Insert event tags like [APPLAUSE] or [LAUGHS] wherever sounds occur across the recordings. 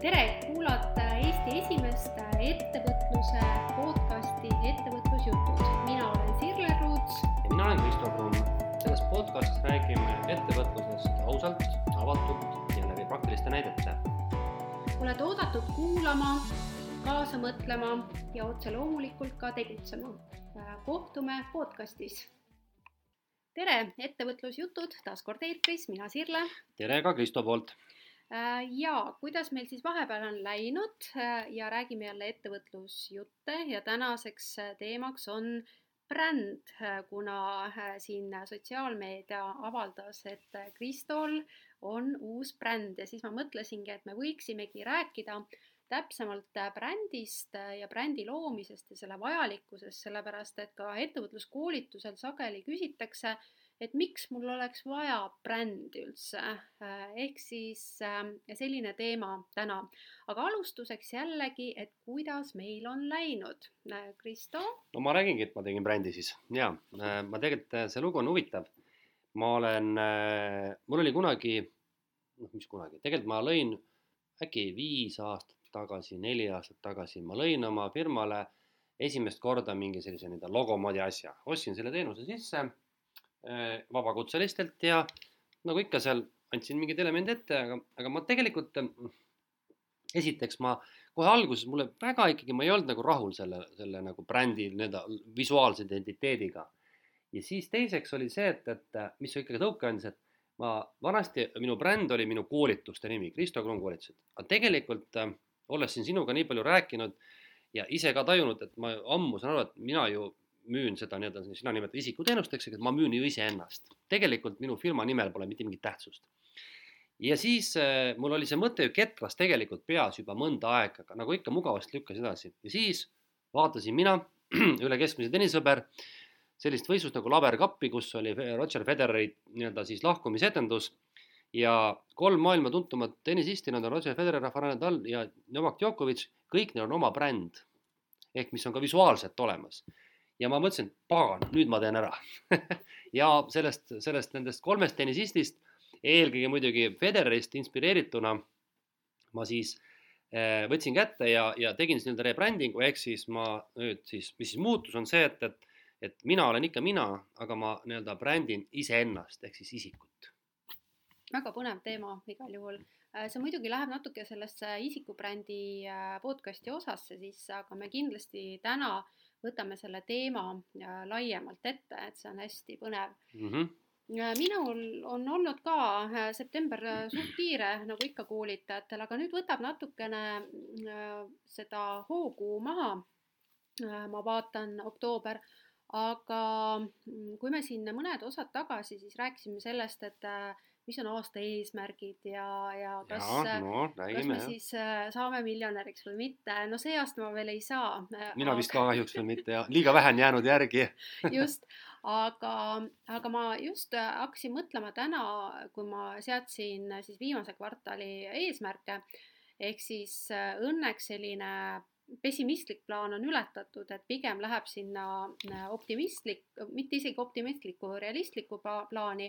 tere, kuulate Eesti esimest ettevõtluse podcasti Ettevõtlusjutud. mina olen Sirle Ruuts. ja mina olen Kristo Krumm. selles podcastis räägime ettevõtlusest ausalt, avatult ja läbi praktiliste näidete. oled oodatud kuulama, kaasa mõtlema ja otse loomulikult ka tegutsema. kohtume podcastis. tere, Ettevõtlusjutud, taas kord eetris, mina Sirle tere ka Kristo poolt ja kuidas meil siis vahepeal on läinud? Äh, ja räägime jälle ettevõtlusjutte. Ja tänaseks äh, teemaks on bränd, kuna siin sotsiaalmeedia avaldas, et Kristol on uus bränd. Ja siis ma mõtlesingi, et me võiksimegi rääkida täpsemalt brändist ja brändi loomisest ja selle vajalikkusest, sellepärast et ka ettevõtluskoolitusel sageli küsitakse et miks mul oleks vaja brändi üldse, äh, ehk siis äh, selline teema täna. aga alustuseks jällegi, et kuidas meil on läinud. Äh, Kristo? no ma räägingi, et ma tegin brändi siis ja ma tegelikult, see lugu on huvitav. ma olen, mul oli kunagi, noh, mis kunagi, tegelikult ma lõin äkki viis aastat tagasi, neli aastat tagasi, ma lõin oma firmale esimest korda mingi sellise nii-öelda logo moodi asja, ostsin selle teenuse sisse Äh, vabakutselistelt ja nagu ikka seal andsin mingeid elemente ette, aga, aga ma tegelikult esiteks ma kohe alguses mulle väga ikkagi, ma ei olnud nagu rahul selle, selle nagu brändi nii-öelda visuaalse identiteediga. ja siis teiseks oli see, et, et mis ikkagi tõuke andis, et ma vanasti, minu bränd oli minu koolituste nimi, Kristo Kruun koolitused, aga tegelikult olles siin sinuga nii palju rääkinud ja ise ka tajunud, et ma ammu saan aru, et mina ju müün seda nii-öelda, sina nimetad isikuteenusteks, aga ma müün ju iseennast. tegelikult minu firma nimel pole mitte mingit tähtsust. ja siis äh, mul oli see mõte ju ketras tegelikult peas juba mõnda aega, aga nagu ikka mugavasti lükkas edasi ja siis vaatasin mina, [CLEARS THROAT] üle keskmise tennisõber, sellist võistlust nagu Laberkappi, kus oli Roger Federeri nii-öelda siis lahkumisetendus ja kolm maailma tuntumat tennisisti, nad on Roger Federer, Rafael Nadal ja Novak Djokovic, kõik neil on oma bränd ehk mis on ka visuaalselt olemas ja ma mõtlesin, pagan, nüüd ma teen ära [LAUGHS] ja sellest, sellest nendest kolmest tennisistist, eelkõige muidugi Federerist inspireerituna, ma siis eh, võtsin kätte ja, ja tegin siis nii-öelda rebranding'u, ehk siis ma nüüd siis, mis siis muutus, on see, et, et, et mina olen ikka mina, aga ma nii-öelda brändin iseennast ehk siis isikut. väga põnev teema igal juhul äh, see muidugi läheb natuke sellesse isikubrändi äh, podcast'i osasse sisse, aga me kindlasti täna äh, võtame selle teema äh, laiemalt ette, et see on hästi põnev mm. -hmm minul on olnud ka äh, september äh, suht kiire, nagu ikka koolitajatel, aga nüüd võtab natukene seda hoogu maha. ma vaatan oktoober, aga mm, kui me siin mõned osad tagasi siis rääkisime sellest, et mis on aasta eesmärgid ja, ja kas, no, kas me siis äh, saame miljonäriks või mitte. no see aasta ma veel ei saa. Äh, mina vist ka kahjuks veel mitte ja liiga vähe on jäänud järgi. [LAUGHS] Just, aga, aga ma just äh, hakkasin mõtlema täna, kui ma seadsin siis viimase kvartali eesmärke, ehk siis õnneks selline pessimistlik plaan on ületatud, et pigem läheb sinna optimistlik, mitte isegi optimistlikku, realistlikku plaani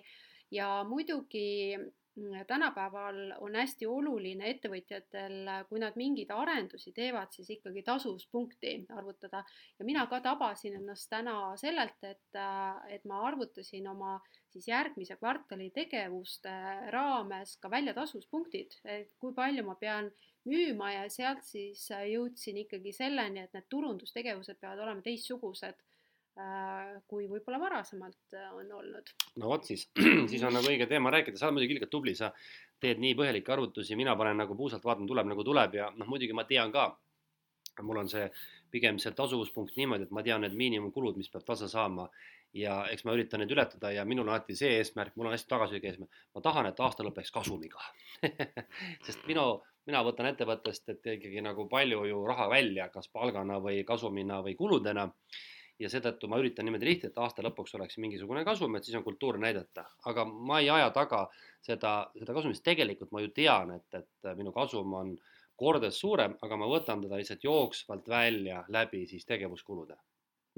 ja muidugi mm, tänapäeval on hästi oluline ettevõtjatel, kui nad mingeid arendusi teevad, siis ikkagi tasuvuspunkti arvutada. ja mina ka tabasin ennast täna sellelt, et, et ma arvutasin oma siis järgmise kvartali tegevuste raames ka välja tasuvuspunktid, et kui palju ma pean müüma ja sealt siis jõudsin ikkagi selleni, et need turundustegevused peavad olema teistsugused kui võib-olla varasemalt äh, on olnud. no vot siis, [CLEARS THROAT] siis on nagu õige teema rääkida, sa oled muidugi ilgelt tubli, sa teed nii põhjalikke arvutusi, mina panen nagu puusalt vaatan, tuleb nagu tuleb. Ja noh, muidugi ma tean ka, mul on see pigem see tasuvuspunkt niimoodi, et ma tean need miinimumkulud, mis peab tasa saama. Ja eks ma üritan neid ületada. Ja minul on alati see eesmärk, mul on hästi tagasihoidlik eesmärk, ma tahan, et aasta lõpeks kasumiga. [LAUGHS] Sest minu, mina võtan ettevõttest, et ikkagi nagu palju ju raha välja, kas palgana või kasumina või kuludena ja seetõttu ma üritan niimoodi lihtne, et aasta lõpuks oleks mingisugune kasum, et siis on kultuur näidata, aga ma ei aja taga seda, seda kasumit, tegelikult ma ju tean, et, et minu kasum on kordades suurem, aga ma võtan teda lihtsalt jooksvalt välja läbi siis tegevuskulude.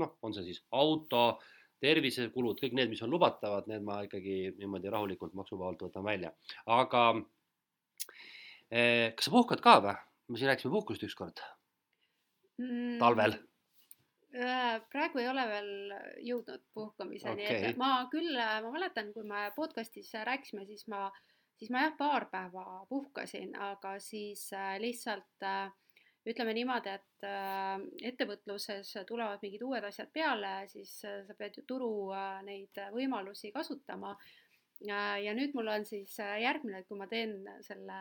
noh, on see siis auto, tervisekulud, kõik need, mis on lubatavad, need ma ikkagi niimoodi rahulikult maksuvabalt võtan välja, aga kas sa puhkad ka või? me siin rääkisime puhkusest ükskord mm, talvel. Äh, praegu ei ole veel jõudnud puhkamiseni okay., et ma küll, ma mäletan, kui me podcast'is rääkisime, siis ma, siis ma jah, paar päeva puhkasin, aga siis äh, lihtsalt äh, ütleme niimoodi, et ettevõtluses tulevad mingid uued asjad peale, siis sa pead ju turu neid võimalusi kasutama. ja nüüd mul on siis järgmine, kui ma teen selle,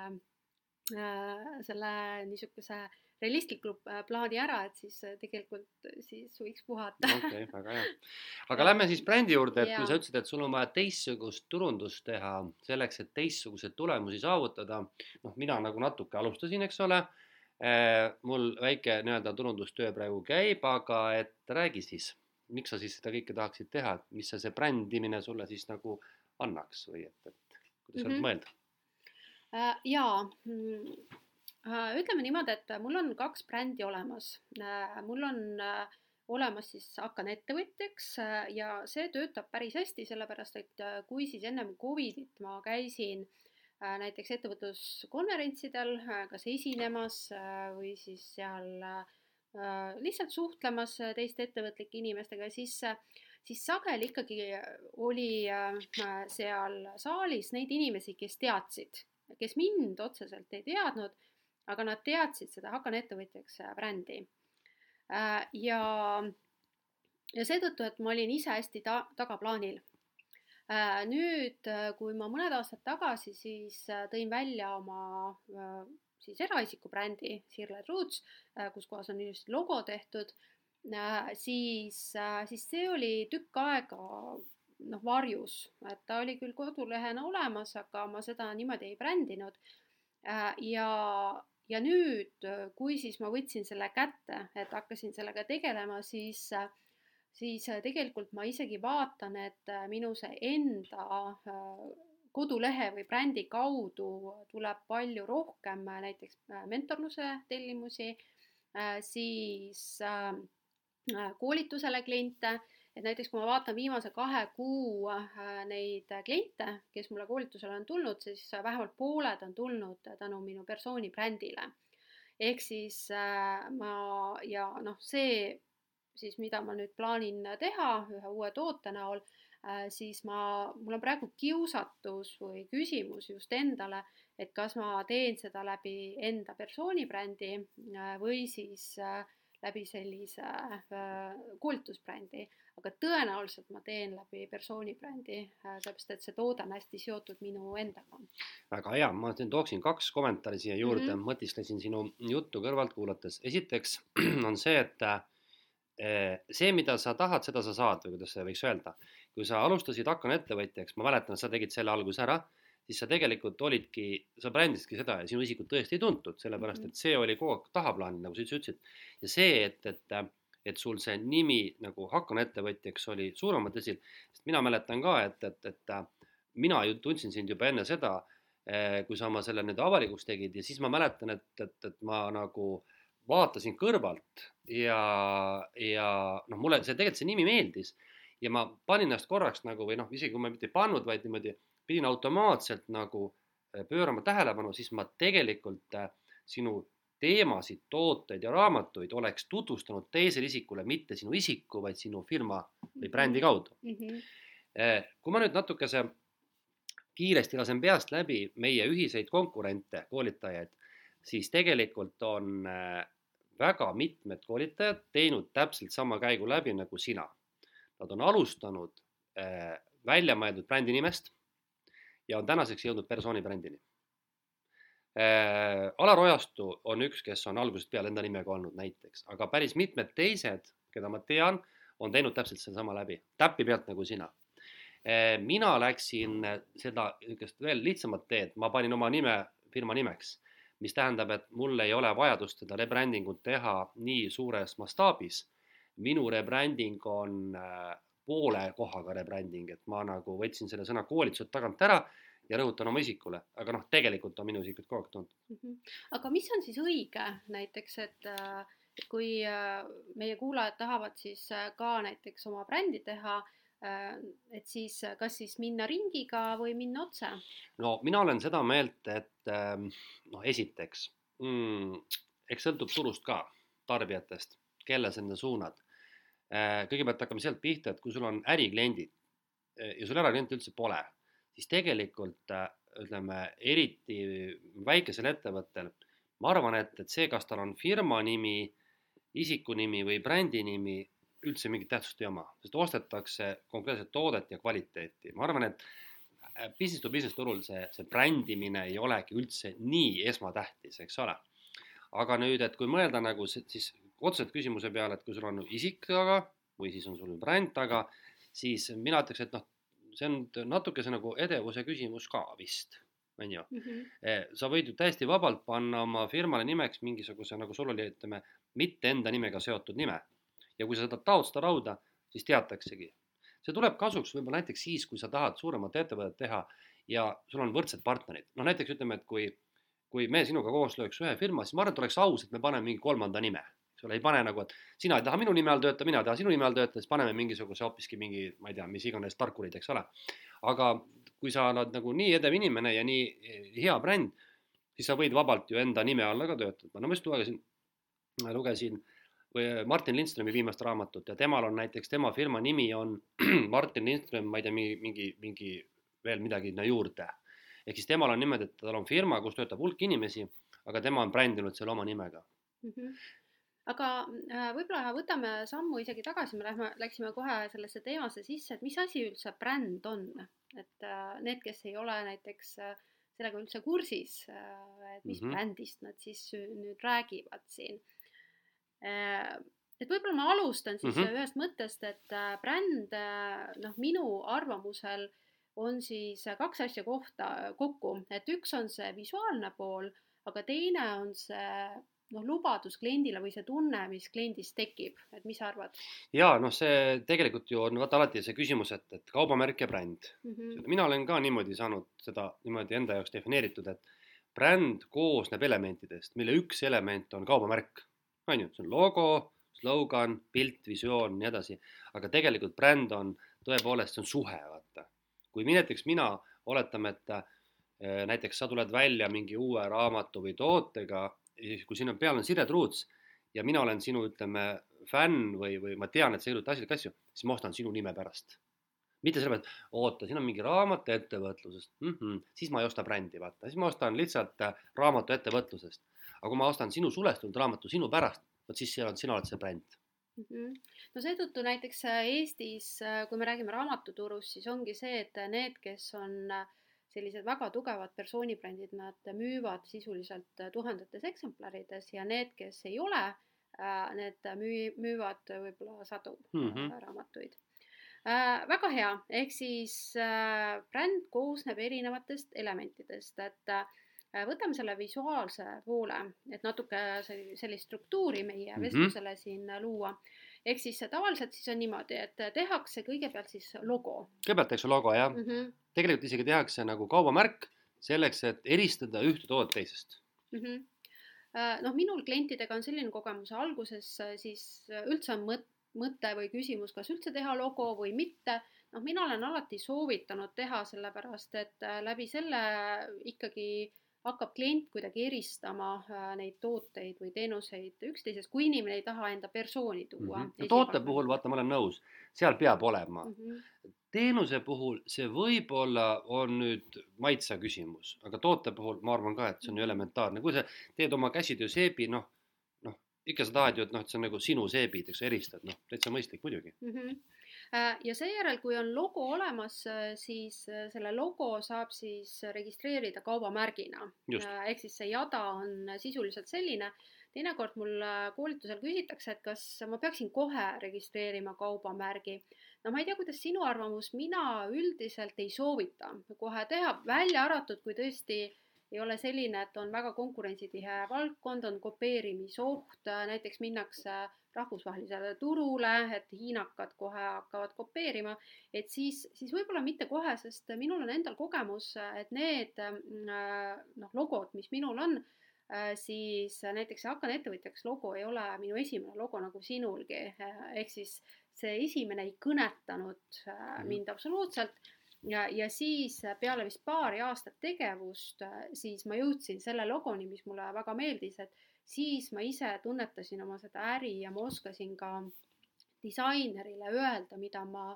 selle niisuguse realistliku äh, plaani ära, et siis äh, tegelikult äh, siis võiks puhata. okei okay,, väga hea. [LAUGHS] aga lähme siis brändi juurde, et ja. kui sa ütlesid, et sul on vaja teistsugust turundust teha selleks, et teistsuguseid tulemusi saavutada. noh, mina nagu natuke alustasin, eks ole. mul väike nii-öelda turundustöö praegu käib, aga et räägi siis, miks sa siis seda kõike tahaksid teha, et mis see, see brändimine sulle siis nagu annaks või et, et kuidas mm -hmm. mõelda? jaa mm, Äh, ütleme niimoodi, et mul on kaks brändi olemas. Äh, mul on äh, olemas siis Hakkan ettevõtjaks ja see töötab päris hästi, sellepärast et kui siis ennem Covidit ma käisin näiteks ettevõtluskonverentsidel kas esinemas või siis seal lihtsalt suhtlemas teiste ettevõtlike inimestega, siis, siis sageli ikkagi oli seal saalis neid inimesi, kes teadsid, kes mind otseselt ei teadnud aga nad teadsid seda Hakkan ettevõtjaks äh, brändi. Äh, ja, ja seetõttu, et ma olin ise hästi ta-, tagaplaanil. Äh, nüüd, kui ma mõned aastad tagasi siis tõin välja oma siis eraisiku brändi Sirle Roots, kus kohas on ilusti logo tehtud, siis, siis see oli tükk aega noh, varjus, et ta oli küll kodulehena olemas, aga ma seda niimoodi ei brändinud. ja, ja nüüd, kui siis ma võtsin selle kätte, et hakkasin sellega tegelema, siis, siis tegelikult ma isegi vaatan, et minu see enda äh, kodulehe või brändi kaudu tuleb palju rohkem näiteks äh, mentorluse tellimusi, äh, siis koolitusele kliente et näiteks kui ma vaatan viimase kahe kuu äh, neid kliente, kes mulle koolitusele on tulnud, siis vähemalt pooled on tulnud tänu minu persooni brändile. ehk siis äh, ma ja noh, see siis, mida ma nüüd plaanin teha ühe uue toote näol, äh, siis ma, mul on praegu kiusatus või küsimus just endale, et kas ma teen seda läbi enda persooni brändi või siis läbi sellise koolitusbrändi aga tõenäoliselt ma teen läbi persooni brändi, äh, sellepärast et see toode on hästi seotud minu endaga. väga hea, ma siin tooksin kaks kommentaari siia juurde mm, -hmm. mõtisklesin sinu juttu kõrvalt kuulates. esiteks [CLEARS THROAT] on see, et äh, see, mida sa tahad, seda sa saad või kuidas seda võiks öelda. kui sa alustasid Hakkan ettevõtjaks, ma mäletan, sa tegid selle alguse ära, siis sa tegelikult olidki, sa brändisidki seda ja sinu isikut tõesti ei tuntud, sellepärast mhm. et see oli kogu aeg tahaplaanil, nagu sa ütlesid. ja see, et, et et sul see nimi nagu Hakkan ettevõtjaks oli suuremalt esil, sest mina mäletan ka, et, et, et äh, mina ju tundsin sind juba enne seda, äh, kui sa oma selle nüüd avalikuks tegid. Ja siis ma mäletan, et, et, et ma nagu vaatasin kõrvalt ja, ja noh, mulle see tegelikult see nimi meeldis. Ja ma panin ennast korraks nagu või noh, isegi kui ma mitte ei pannud, vaid niimoodi pidin automaatselt nagu äh, pöörama tähelepanu, siis ma tegelikult sinu teemasid, tooteid ja raamatuid oleks tutvustanud teisele isikule mitte sinu isiku, vaid sinu firma või mhm. brändi kaudu mm. -hmm. kui ma nüüd natukese kiiresti lasen peast läbi meie ühiseid konkurente, koolitajaid, siis tegelikult on eh, väga mitmed koolitajad teinud täpselt sama käigu läbi nagu sina. Nad on alustanud äh, väljamõeldud brändi nimest ja on tänaseks jõudnud persooni brändini. Alar Ojastu on üks, kes on algusest peale enda nimega olnud näiteks, aga päris mitmed teised, keda ma tean, on teinud täpselt sedasama läbi, täppi pealt nagu sina äh,. mina läksin seda niisugust veel lihtsamat teed, ma panin oma nime firma nimeks, mis tähendab, et mul ei ole vajadust seda rebranding ut teha nii suures mastaabis. minu rebranding on äh, poole kohaga rebranding, et ma nagu võtsin selle sõna koolitused tagant ära ja rõhutan oma isikule, aga noh, tegelikult on minu isikut kogu aeg tuntud mm. -hmm. aga mis on siis õige näiteks, et et kui äh, meie kuulajad tahavad siis äh, ka näiteks oma brändi teha, et siis kas siis minna ringiga või minna otse? no mina olen seda meelt, et noh, esiteks mm, eks sõltub turust ka, tarbijatest, kelle sa enda suunad. Äh, kõigepealt hakkame sealt pihta, et kui sul on ärikliendid äh, ja sul ärakliente üldse pole, siis tegelikult äh, ütleme, eriti väikesel ettevõttel, ma arvan, et, et see, kas tal on firma nimi, isiku nimi või brändi nimi, üldse mingit tähtsust ei oma, sest ostetakse konkreetset toodet ja kvaliteeti. ma arvan, et business to business turul see, see brändimine ei olegi üldse nii esmatähtis, eks ole aga nüüd, et kui mõelda nagu siis otseselt küsimuse peale, et kui sul on isik taga või siis on sul bränd taga, siis mina ütleks, et noh, see on natukese nagu edevuse küsimus ka vist, on ju mm. -hmm. sa võid ju täiesti vabalt panna oma firmale nimeks mingisuguse, nagu sul oli, ütleme, mitte enda nimega seotud nime. ja kui sa seda taod seda rauda, siis teataksegi. see tuleb kasuks võib-olla näiteks siis, kui sa tahad suuremat ettevõtet teha ja sul on võrdsed partnerid, noh näiteks ütleme, et kui kui me sinuga koos lööks ühe firma, siis ma arvan, et oleks aus, et me paneme mingi kolmanda nime. Ole, ei pane nagu, et sina ei taha minu nime all töötada, mina ei taha sinu nime all töötada, siis paneme mingisuguse hoopiski mingi, ma ei tea, mis iganes tarkurid, eks ole. aga kui sa oled nagu nii edev inimene ja nii hea bränd, siis sa võid vabalt ju enda nime alla ka töötada. no ma just lugesin, lugesin Martin Lindströmi viimast raamatut ja temal on näiteks, tema firma nimi on [CLEARS THROAT] Martin Lindström, ma ei tea, mingi, mingi, mingi veel midagi sinna juurde ehk siis temal on niimoodi, et tal on firma, kus töötab hulk inimesi, aga tema on brändinud selle oma nimega mm. -hmm aga äh, võib-olla võtame sammu isegi tagasi, me lähme, läksime kohe sellesse teemasse sisse, et mis asi üldse bränd on, et äh, need, kes ei ole näiteks äh, sellega üldse kursis, et mis mm -hmm. brändist nad siis nüüd räägivad siin. et võib-olla ma alustan siis mm -hmm. ühest mõttest, et bränd noh, minu arvamusel on siis kaks asja kohta kokku, et üks on see visuaalne pool, aga teine on see noh, lubadus kliendile või see tunne, mis kliendis tekib, et mis sa arvad? ja noh, see tegelikult ju on vaata alati see küsimus, et, et kaubamärk ja bränd mm. -hmm. mina olen ka niimoodi saanud seda niimoodi enda jaoks defineeritud, et bränd koosneb elementidest, mille üks element on kaubamärk, on ju, see on logo, slogan, pilt, visioon, nii edasi, aga tegelikult bränd on tõepoolest, see on suhe, vaata kui näiteks mina, oletame, et äh, näiteks sa tuled välja mingi uue raamatu või tootega, kui sinna peal on Sirje Truuts ja mina olen sinu, ütleme, fänn või, või ma tean, et sa kirjutad asjalikke asju, siis ma ostan sinu nime pärast. mitte sellepärast, oota, siin on mingi raamat ettevõtlusest mm, -hmm, siis ma ei osta brändi, vaata, siis ma ostan lihtsalt äh, raamatu ettevõtlusest. aga kui ma ostan sinu sulestunud raamatu sinu pärast, vot siis on, sina oled see bränd mm. -hmm. no seetõttu näiteks äh, Eestis, äh, kui me räägime raamatuturust, siis ongi see, et need, kes on äh, sellised väga tugevad persoonibrändid, nad müüvad sisuliselt tuhandetes eksemplarides ja need, kes ei ole, need müü-, müüvad võib-olla sadu mm -hmm. raamatuid äh,. väga hea, ehk siis äh, bränd koosneb erinevatest elementidest, et äh, Äh, võtame selle visuaalse poole, et natuke sellist struktuuri meie mhm. vestlusele mm -hmm. siin luua. ehk siis tavaliselt siis on niimoodi, et tehakse kõigepealt siis logo. kõigepealt tehakse logo jah mm, -hmm. Tegelikult isegi tehakse nagu kaubamärk selleks, et eristada ühte toodet teisest mm. -hmm noh, minul klientidega on selline kogemus, alguses äh, siis üldse on mõt-, mõte või küsimus, kas üldse teha logo või mitte. noh, mina olen alati soovitanud teha, sellepärast et läbi selle ikkagi hakkab klient kuidagi eristama äh, neid tooteid või teenuseid üksteisest, kui inimene ei taha enda persooni tuua mm. -hmm. toote puhul, vaata, ma olen nõus, seal peab olema mm. -hmm. teenuse puhul see võib-olla on nüüd maitse küsimus, aga toote puhul ma arvan ka, et see on ju mhm. elementaarne, kui sa teed oma käsitöö seebi, noh, noh, ikka sa tahad ju, et noh, et see on nagu sinu seebid, eks eristad, noh, täitsa mõistlik muidugi mm. -hmm ja seejärel, kui on logo olemas, äh, siis äh, selle logo saab siis registreerida kaubamärgina. ehk siis see jada on sisuliselt selline, teinekord mul koolitusel küsitakse, et kas ma peaksin kohe registreerima kaubamärgi. no ma ei tea, kuidas sinu arvamus, mina üldiselt ei soovita kohe teha, välja arvatud, kui tõesti ei ole selline, et on väga konkurentsitihe valdkond, on kopeerimisoht, näiteks minnakse rahvusvahelisele turule, et hiinakad kohe hakkavad kopeerima, et siis, siis võib-olla mitte kohe, sest minul on endal kogemus, et need noh, logod, mis minul on, siis näiteks see Hakkan ettevõtjaks logo ei ole minu esimene logo nagu sinulgi, ehk siis see esimene ei kõnetanud äh, mind absoluutselt ja, ja siis peale vist paari aastat tegevust, äh, siis ma jõudsin selle logoni, mis mulle väga meeldis, et siis ma ise tunnetasin oma seda äri ja ma oskasin ka disainerile öelda, mida ma,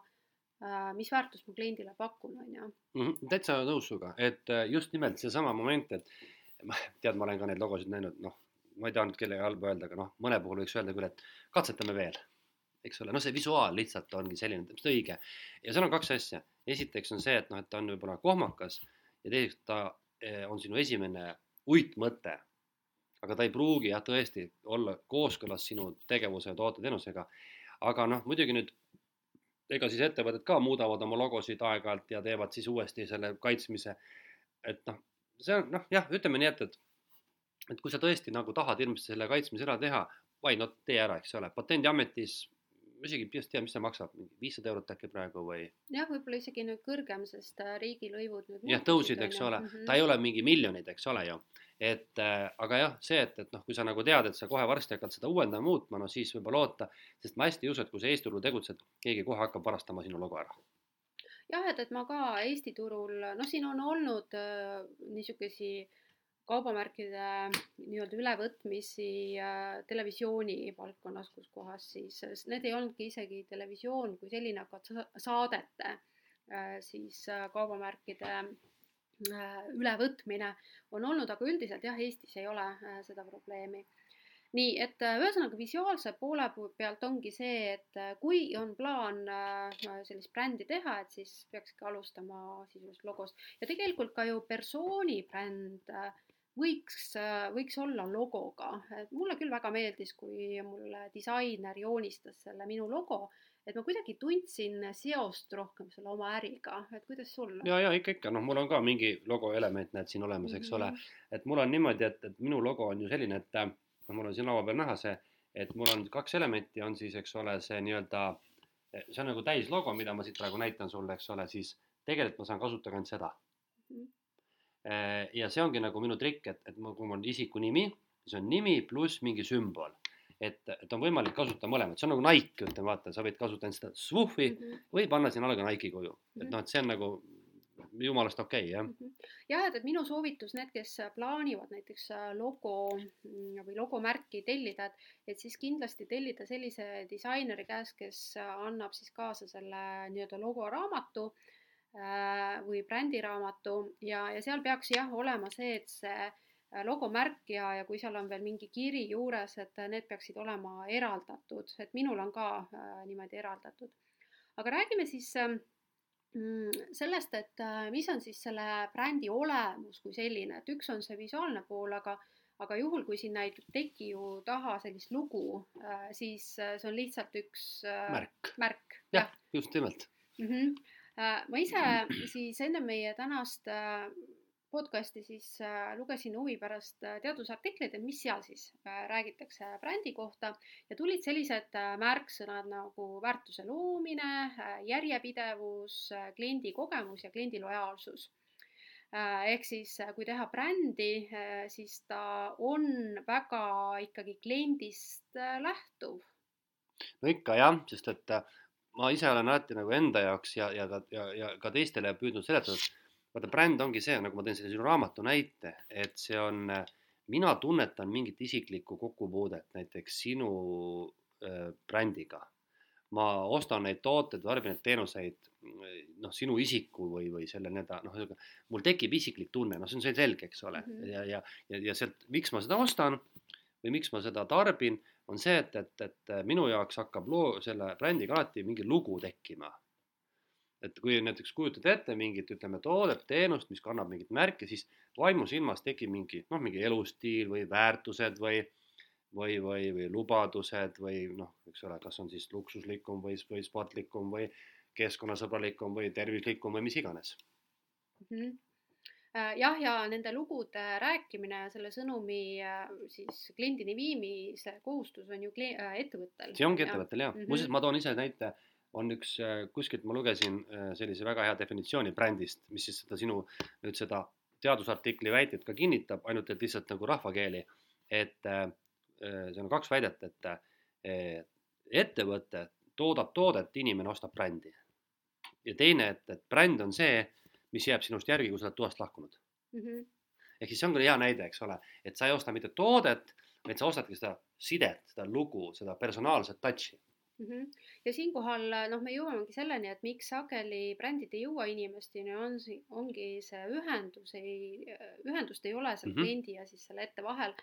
äh, mis väärtust ma kliendile pakun, on ju. Mhm, täitsa nõus sinuga, et just nimelt seesama moment, et tead, ma olen ka neid logosid näinud, noh, ma ei taha nüüd kellegi halba öelda, aga noh, mõne puhul võiks öelda küll, et katsetame veel eks ole, noh, see visuaal lihtsalt ongi selline, täpselt õige. ja seal on kaks asja, esiteks on see, et noh, et ta on võib-olla kohmakas ja teiseks ta eh, on sinu esimene uitmõte. aga ta ei pruugi jah, tõesti olla kooskõlas sinu tegevuse ja toote-teenusega. aga noh, muidugi nüüd ega siis ettevõtted ka muudavad oma logosid aeg-ajalt ja teevad siis uuesti selle kaitsmise. et noh, see on noh, jah, ütleme nii, et, et et kui sa tõesti nagu tahad hirmsasti selle kaitsmise ära teha, why not tee ära, eks ole, patendiametis ma isegi just tea, mis see maksab, mingi viissada eurot äkki praegu või? jah, võib-olla isegi nüüd kõrgem, sest äh, riigilõivud nüüd jah, tõusid, eks ole mm, -hmm. ta ei ole mingi miljonid, eks ole ju. et äh, aga jah, see, et, et noh, kui sa nagu tead, et sa kohe varsti hakkad seda uuendama, muutma, no siis võib-olla oota, sest ma hästi ei usu, et kui sa Eesti turul tegutsed, keegi kohe hakkab varastama sinu logo ära jah, et, et ma ka Eesti turul, noh, siin on olnud äh, niisuguseid kaubamärkide nii-öelda ülevõtmisi äh, televisiooni valdkonnas, kus kohas siis, need ei olnudki isegi televisioon kui selline, aga saadete äh, siis äh, kaubamärkide ülevõtmine on olnud, aga üldiselt jah, Eestis ei ole seda probleemi. nii et ühesõnaga visuaalse poole pealt ongi see, et kui on plaan sellist brändi teha, et siis peakski alustama sisuliselt logost ja tegelikult ka ju persooni bränd võiks, võiks olla logoga, et mulle küll väga meeldis, kui mulle disainer joonistas selle minu logo, et ma kuidagi tundsin seost rohkem selle oma äriga, et kuidas sul? ja, ja ikka, ikka, noh, mul on ka mingi logo element, näed siin olemas, eks mm -hmm. ole, mhm. et mul on niimoodi, et, et minu logo on ju selline, et noh, mul on siin laua peal näha see, et mul on kaks elementi, on siis, eks ole, see nii-öelda, see on nagu täislogo, mida ma siit praegu näitan sulle, eks ole, siis tegelikult ma saan kasutada ainult seda mm. -hmm ja see ongi nagu minu trikk, et, et kui mul on isiku nimi, siis on nimi pluss mingi sümbol. et, et on võimalik kasutada mõlemat, see on nagu Nike, ütleme, vaata, sa võid kasutada seda swoofi mm -hmm. või panna sinna alla ka Nike'i kuju mm, -hmm. et noh, et see on nagu jumalast okei okay,, jah mm. -hmm. jah, et, et minu soovitus, need, kes plaanivad näiteks äh, logo mm, või logomärki tellida, et, et siis kindlasti tellida sellise disaineri käest, kes annab siis kaasa selle nii-öelda logoraamatu Äh, või brändiraamatu ja, ja seal peaks jah olema see, et see äh, logomärk ja, ja kui seal on veel mingi kiri juures, et need peaksid olema eraldatud, et minul on ka äh, niimoodi eraldatud. aga räägime siis äh, sellest, et äh, mis on siis selle brändi olemus kui selline, et üks on see visuaalne pool, aga aga juhul, kui sinna ei teki ju taha sellist lugu äh,, siis see on lihtsalt üks märk, märk. jah ja,, just nimelt mm. -hmm Äh, ma ise siis enne meie tänast äh, podcast'i siis äh, lugesin huvi pärast teadusartikleid, et mis seal siis räägitakse brändi kohta ja tulid sellised märksõnad nagu väärtuse loomine, järjepidevus, kliendi kogemus ja kliendi lojaalsus ehk siis kui teha brändi, siis ta on väga ikkagi kliendist lähtuv. no ikka jah, sest et ma ise olen alati nagu enda jaoks ja, ja ka, ja, ja ka teistele püüdnud seletada, et vaata, bränd ongi see, nagu ma teen selle sinu raamatu näite, et see on, mina tunnetan mingit isiklikku kokkupuudet näiteks sinu äh, brändiga. ma ostan neid tooteid, tarbin neid teenuseid, noh, sinu isiku või, või selle nii-öelda noh, mul tekib isiklik tunne, noh, see on selge, eks ole -hmm. ja, ja, ja, ja sealt, miks ma seda ostan või miks ma seda tarbin on see, et, et, et minu jaoks hakkab loo, selle brändiga alati mingi lugu tekkima. et kui näiteks kujutad ette mingit, ütleme, toodet, teenust, mis kannab mingit märki, siis vaimusilmas tekib mingi, noh, mingi elustiil või väärtused või või, või, või lubadused või noh, eks ole, kas on siis luksuslikum või, või sportlikum või keskkonnasõbralikum või tervislikum või mis iganes mm. -hmm Äh, jah, ja nende lugude rääkimine ja selle sõnumi äh, siis kliendini viimise kohustus on ju äh, ettevõttel. see ongi ettevõttel jah mm -hmm., muuseas ma toon ise näite, on üks, kuskilt ma lugesin sellise väga hea definitsiooni brändist, mis siis seda sinu nüüd seda teadusartikli väidet ka kinnitab, ainult et lihtsalt nagu rahvakeeli, et seal on kaks väidet, et ettevõte toodab toodet, inimene ostab brändi. ja teine, et, et bränd on see, mis jääb sinust järgi, kui sa oled toast lahkunud mm. -hmm. ehk siis see on küll hea näide, eks ole, et sa ei osta mitte toodet, vaid sa ostadki seda sidet, seda lugu, seda personaalset touch'i mm. -hmm. ja siinkohal noh, me jõuamegi selleni, et miks sageli brändid ei jõua inimesteni, on, ongi see ühendus ei, ühendust ei ole selle Mhm. kliendi ja siis selle ette vahel.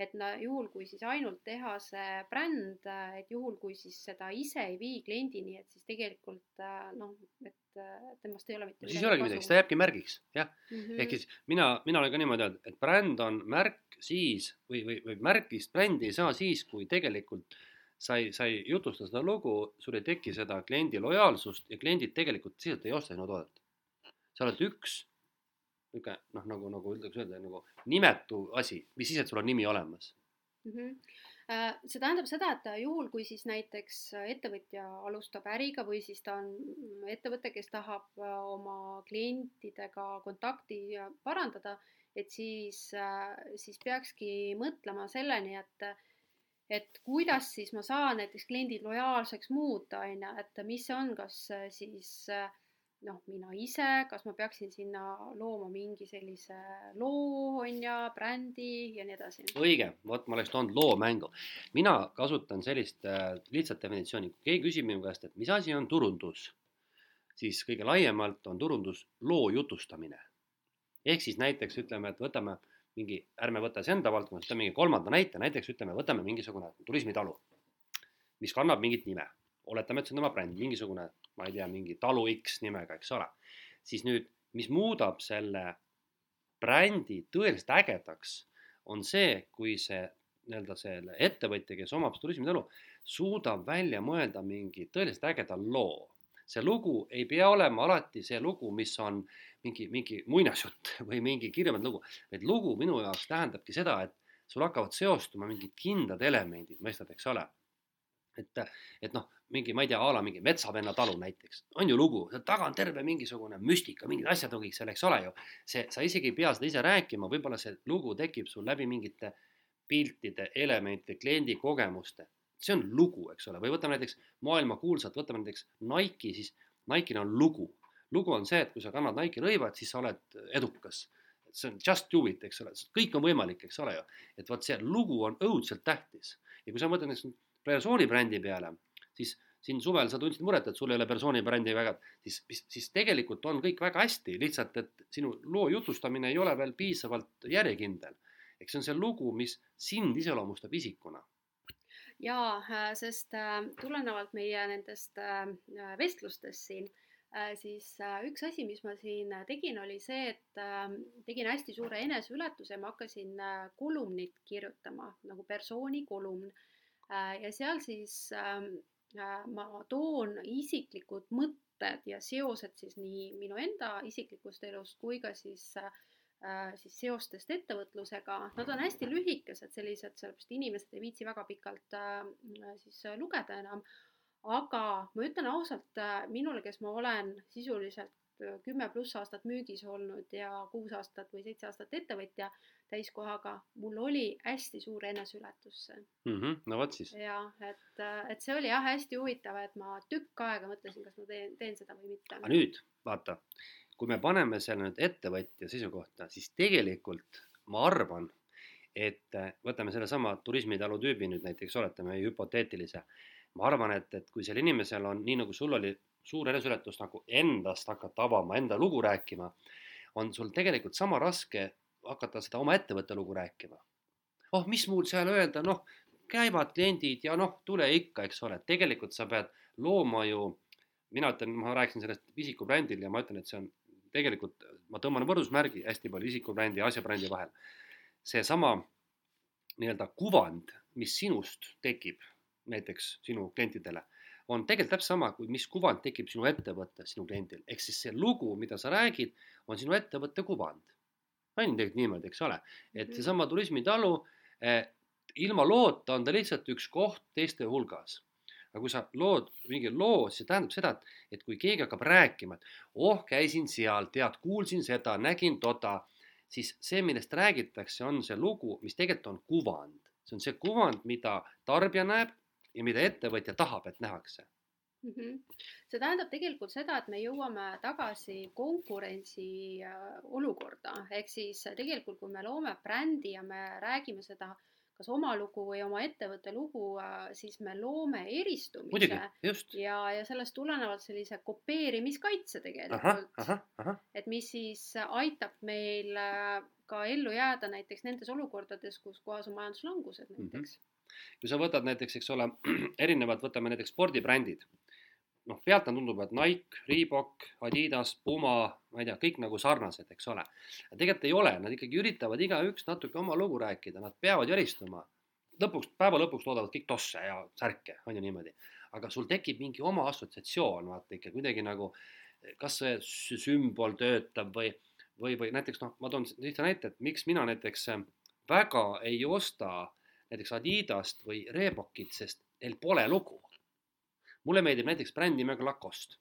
Et no juhul, kui siis ainult teha see bränd, et juhul, kui siis seda ise ei vii kliendini, et siis tegelikult äh, noh, et äh, temast ei ole mitte siis ei olegi midagi, ta jääbki märgiks, jah. mm -hmm. ehk siis mina, mina olen ka niimoodi öelnud, et bränd on märk siis või, või, või märgist brändi ei saa siis, kui tegelikult sa ei, sa ei jutusta seda lugu, sul ei teki seda kliendi lojaalsust ja kliendid tegelikult sisuliselt ei osta sinu toodet. sa oled üks niisugune noh, nagu, nagu ütleks öelda nagu nimetu asi, mis siis, et sul on nimi olemas. mm. -hmm. see tähendab seda, et juhul, kui siis näiteks ettevõtja alustab äriga või siis ta on ettevõte, kes tahab äh, oma klientidega kontakti parandada, et siis, siis peakski mõtlema selleni, et et kuidas siis ma saan näiteks kliendid lojaalseks muuta, on ju, et mis see on, kas siis noh, mina ise, kas ma peaksin sinna looma mingi sellise loo, on ju, brändi ja nii edasi. õige, vot ma oleks toonud loo mängu. mina kasutan sellist äh, lihtsat definitsiooni, kui keegi küsib minu käest, et mis asi on turundus, siis kõige laiemalt on turundus loo jutustamine. ehk siis näiteks ütleme, et võtame mingi, ärme võta siis enda valdkonnas, võtame mingi kolmanda näite, näiteks ütleme, võtame mingisugune turismitalu, mis kannab mingit nime. oletame, et see on tema bränd, mingisugune, ma ei tea, mingi talu X nimega, eks ole. siis nüüd, mis muudab selle brändi tõeliselt ägedaks, on see, kui see nii-öelda selle ettevõtja, kes omab turismitalu, suudab välja mõelda mingi tõeliselt ägeda loo. see lugu ei pea olema alati see lugu, mis on mingi, mingi muinasjutt [LAUGHS] või mingi kirjapandud lugu, vaid lugu minu jaoks tähendabki seda, et sul hakkavad seostuma mingid kindlad elemendid, mõistad, eks ole. Et, et noh, mingi, ma ei tea, a la mingi Metsavenna talu näiteks, on ju lugu, seal taga on terve mingisugune müstika, mingid asjad on kõik seal, eks ole ju. see, sa isegi ei pea seda ise rääkima, võib-olla see lugu tekib sul läbi mingite piltide, elementide, kliendi kogemuste. see on lugu, eks ole, või võtame näiteks maailmakuulsat, võtame näiteks Nike'i, siis Nike'il on lugu. lugu on see, et kui sa kannad Nike'i rõivad, siis sa oled edukas. see on just do it, eks ole, kõik on võimalik, eks ole ju. et vot see lugu on õudselt tähtis ja kui sa mõtled näiteks persooni brändi peale, siis siin suvel sa tundsid muret, et sul ei ole persooni brändi väga, siis, siis, siis tegelikult on kõik väga hästi, lihtsalt et sinu loo jutustamine ei ole veel piisavalt järjekindel. eks see on see lugu, mis sind iseloomustab isikuna. jaa, sest äh, tulenevalt meie nendest äh, vestlustest siin, äh, siis üks asi, mis ma siin tegin, oli see, et tegin hästi suure eneseületuse, ma hakkasin kolumnit kirjutama nagu persooni kolumn ja seal siis ähm, ma toon isiklikud mõtted ja seosed siis nii minu enda isiklikust elust kui ka siis, siis seostest ettevõtlusega. Nad on hästi lühikesed, sellised, sellepärast inimesed ei viitsi väga pikalt siis lugeda enam. aga ma ütlen ausalt, minule, kes ma olen sisuliselt kümme pluss aastat müügis olnud ja kuus aastat või seitse aastat ettevõtja täiskohaga, mul oli hästi suur eneseületus mm. -hmm, no vot siis. jah, et, et see oli jah hästi huvitav, et ma tükk aega mõtlesin, kas ma teen, teen seda või mitte. aga nüüd vaata, kui me paneme selle nüüd ettevõtja seisukohta, siis tegelikult ma arvan, et võtame sellesama turismitalu tüübi nüüd näiteks, oletame hüpoteetilise. ma arvan, et, et kui sellel inimesel on nii nagu sul oli suur eneseületus nagu endast hakata avama, enda lugu rääkima, on sul tegelikult sama raske hakata seda oma ettevõtte lugu rääkima. oh, mis mul seal öelda, noh, käivad kliendid ja noh, tule ikka, eks ole, tegelikult sa pead looma ju, mina ütlen, ma rääkisin sellest isikubrändil ja ma ütlen, et see on tegelikult, ma tõmban võrdusmärgi hästi palju isikubrändi ja asjabrändi vahel. seesama nii-öelda kuvand, mis sinust tekib näiteks sinu klientidele on tegelikult täpselt sama, kui mis kuvand tekib sinu ettevõttes sinu kliendil, ehk siis see lugu, mida sa räägid, on sinu ettevõtte kuvand. On ju tegelikult niimoodi, eks ole, et seesama turismitalu eh, ilma loota on ta lihtsalt üks koht teiste hulgas. aga kui sa lood mingi loo, siis see tähendab seda, et, et kui keegi hakkab rääkima, et oh, käisin seal, tead, kuulsin seda, nägin toda, siis see, millest räägitakse, on see lugu, mis tegelikult on kuvand. see on see kuvand, mida tarbija näeb ja mida ettevõtja tahab, et nähakse. Mm. -hmm. see tähendab tegelikult seda, et me jõuame tagasi konkurentsi äh, olukorda, ehk siis tegelikult, kui me loome brändi ja me räägime seda kas oma lugu või oma ettevõtte lugu, äh, siis me loome eristumise. ja, ja sellest tulenevalt sellise kopeerimiskaitse tegelikult. et mis siis aitab meil äh, ka ellu jääda näiteks nendes olukordades, kus kohas on majanduslangused näiteks mm. -hmm kui sa võtad näiteks, eks ole, [CLEARS THROAT] erinevad, võtame näiteks spordibrändid noh, pealt on tundub, et Nike, Reebok, Adidas, Puma, ma ei tea, kõik nagu sarnased, eks ole. tegelikult ei ole, nad ikkagi üritavad igaüks natuke oma lugu rääkida, nad peavad järistuma. lõpuks, päeva lõpuks toodavad kõik tosse ja särke, on ju niimoodi. aga sul tekib mingi oma assotsiatsioon, vaata ikka kuidagi nagu, kas see sümbol töötab või, või, või näiteks noh, ma toon lihtsa näite, et miks mina näiteks väga ei osta näiteks Adidast või Reebokit, sest neil pole lugu mulle meeldib näiteks bränd nimega Lacoste.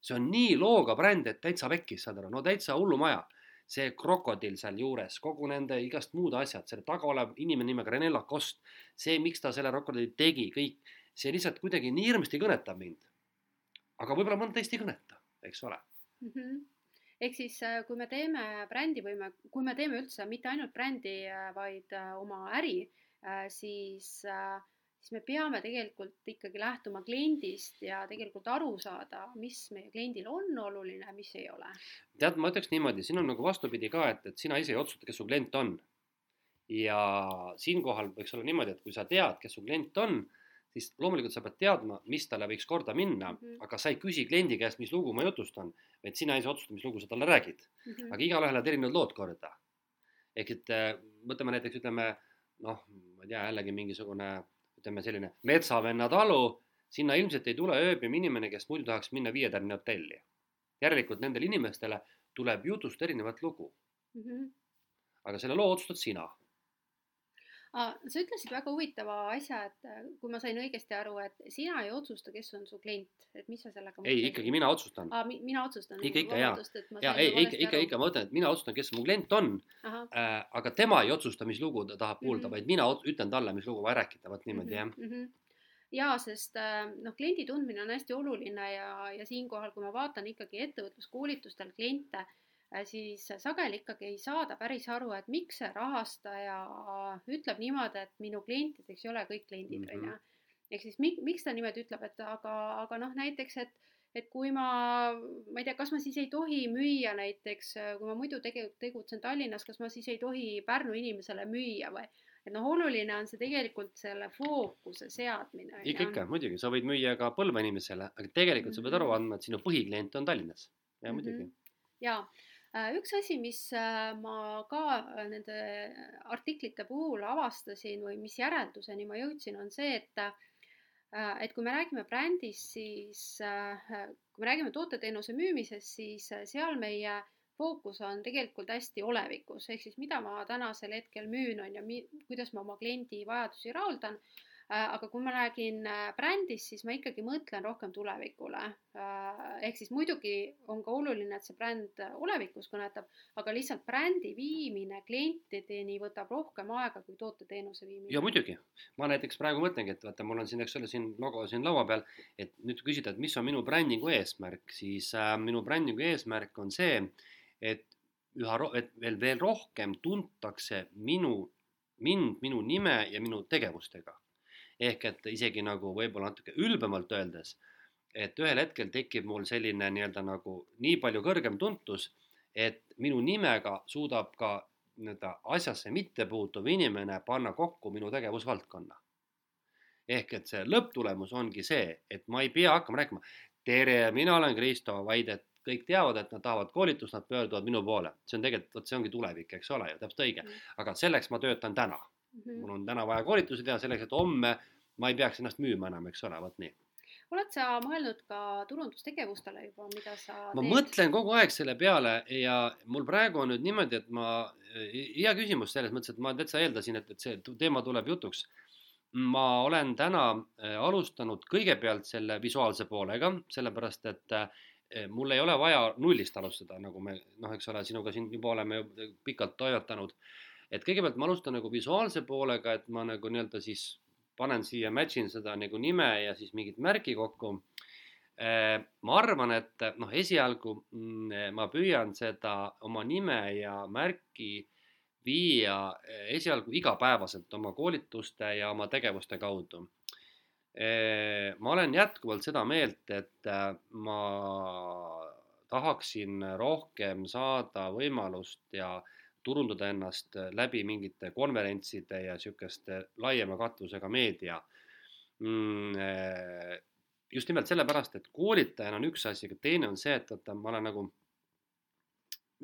see on nii looga bränd, et täitsa pekkis, saad aru, no täitsa hullumaja. see krokodill sealjuures, kogu nende igast muud asjad, selle taga olev inimene nimega Rene Lacoste, see, miks ta selle krokodilli tegi, kõik, see lihtsalt kuidagi nii hirmsasti kõnetab mind. aga võib-olla mõnda teist ei kõneta, eks ole mm. -hmm ehk siis, äh, kui me teeme brändi või me, kui me teeme üldse mitte ainult brändi, äh, vaid äh, oma äri, siis äh, siis me peame tegelikult ikkagi lähtuma kliendist ja tegelikult aru saada, mis meie kliendil on oluline, mis ei ole. tead, ma ütleks niimoodi, siin on nagu vastupidi ka, et, et sina ise ei otsusta, kes su klient on. ja siinkohal võiks olla niimoodi, et kui sa tead, kes su klient on, siis loomulikult sa pead teadma, mis talle võiks korda minna mm, -hmm. aga sa ei küsi kliendi käest, mis lugu ma jutustan, vaid sina ise otsusta, mis lugu sa talle räägid mm. -hmm. aga igalühel lähevad erinevad lood korda. ehk et võtame näiteks, ütleme noh, ma ei tea, jällegi mingisugune ütleme selline metsavenna talu, sinna ilmselt ei tule ööbima inimene, kes muidu tahaks minna viietärni hotelli. järelikult nendele inimestele tuleb jutust erinevat lugu mm. -hmm. aga selle loo otsustad sina. Sa ütlesid väga huvitava asja, et äh, kui ma sain õigesti aru, et sina ei otsusta, kes on su klient, et mis sa sellega ei, ikkagi mina otsustan ah,. Mi, mina otsustan. ikka, ikka jaa. jaa, ei, ikka, ikka, ikka, ma ütlen, et mina otsustan, kes mu klient on. Äh, aga tema ei otsusta, mis lugu ta tahab kuulda mm, -hmm. vaid mina ütlen talle, mis lugu vaja rääkida, vot niimoodi mm -hmm. jah mm. -hmm jaa, sest äh, noh, kliendi tundmine on hästi oluline ja, ja siinkohal, kui ma vaatan ikkagi ettevõtluskoolitustel kliente siis sageli ikkagi ei saada päris aru, et miks see rahastaja ütleb niimoodi, et minu klientideks ei ole kõik kliendid, on ju. Mhm. ehk siis mi-, miks ta niimoodi ütleb, et aga, aga noh, näiteks, et et kui ma, ma ei tea, kas ma siis ei tohi müüa näiteks, kui ma muidu tege-, tegutsen Tallinnas, kas ma siis ei tohi Pärnu inimesele müüa või et noh, oluline on see tegelikult selle fookuse seadmine. ikka, ikka, muidugi, sa võid müüa ka Põlva inimesele, aga tegelikult mm -hmm. sa pead aru mhm. andma, et sinu põhiklient on Tallinnas. ja mm -hmm. muidugi. jaa Äh, üks asi, mis äh, ma ka äh, nende artiklite puhul avastasin või mis järelduseni ma jõudsin, on see, et et kui me räägime brändist, siis kui me räägime toote-teenuse müümisest, siis seal meie fookus on tegelikult hästi olevikus, ehk siis mida ma tänasel hetkel müün, on ju, kuidas ma oma kliendi vajadusi rahuldan. Äh, aga kui ma räägin äh, brändist, siis ma ikkagi mõtlen rohkem tulevikule. Äh, ehk siis muidugi on ka oluline, et see bränd olevikus kõnetab, aga lihtsalt brändi viimine klientideni võtab rohkem aega kui toote-teenuse viimine. ja muidugi, ma näiteks praegu mõtlengi, et vaata, mul on siin, eks ole, siin logo siin laua peal, et nüüd küsida, et mis on minu brändingu eesmärk, siis äh, minu brändingu eesmärk on see, et üha, et veel, veel rohkem tuntakse minu, mind, minu nime ja minu tegevustega ehk et isegi nagu võib-olla natuke ülbemalt öeldes, et ühel hetkel tekib mul selline nii-öelda nagu nii palju kõrgem tuntus, et minu nimega suudab ka nii-öelda asjasse mittepuutuv inimene panna kokku minu tegevusvaldkonna. ehk et see lõpptulemus ongi see, et ma ei pea hakkama rääkima, tere, mina olen Kristo, vaid et kõik teavad, et nad tahavad koolitust, nad pöörduvad minu poole. see on tegelikult, vot see ongi tulevik, eks ole ju, täpselt õige. Mm. aga selleks ma töötan täna mm. -hmm. mul on täna vaja koolitusi teha selleks, et homme ma ei peaks ennast müüma enam, eks ole, vot nii oled sa mõelnud ka turundustegevustele juba, mida sa ma teed? mõtlen kogu aeg selle peale ja mul praegu on nüüd niimoodi, et ma, hea küsimus selles mõttes, et ma täitsa eeldasin, et, et see teema tuleb jutuks. ma olen täna äh, alustanud kõigepealt selle visuaalse poolega, sellepärast et äh, mul ei ole vaja nullist alustada, nagu me noh, eks ole, sinuga siin juba oleme pikalt toimetanud et kõigepealt ma alustan nagu visuaalse poolega, et ma nagu nii-öelda siis panen siia, match in seda nagu nime ja siis mingit märki kokku. ma arvan, et noh, esialgu mm, ma püüan seda oma nime ja märki viia esialgu igapäevaselt oma koolituste ja oma tegevuste kaudu. ma olen jätkuvalt seda meelt, et ma tahaksin rohkem saada võimalust ja turundada ennast läbi mingite konverentside ja sihukeste laiema katvusega meedia mm, just nimelt sellepärast, et koolitajana on üks asi, aga teine on see, et vaata, ma olen nagu,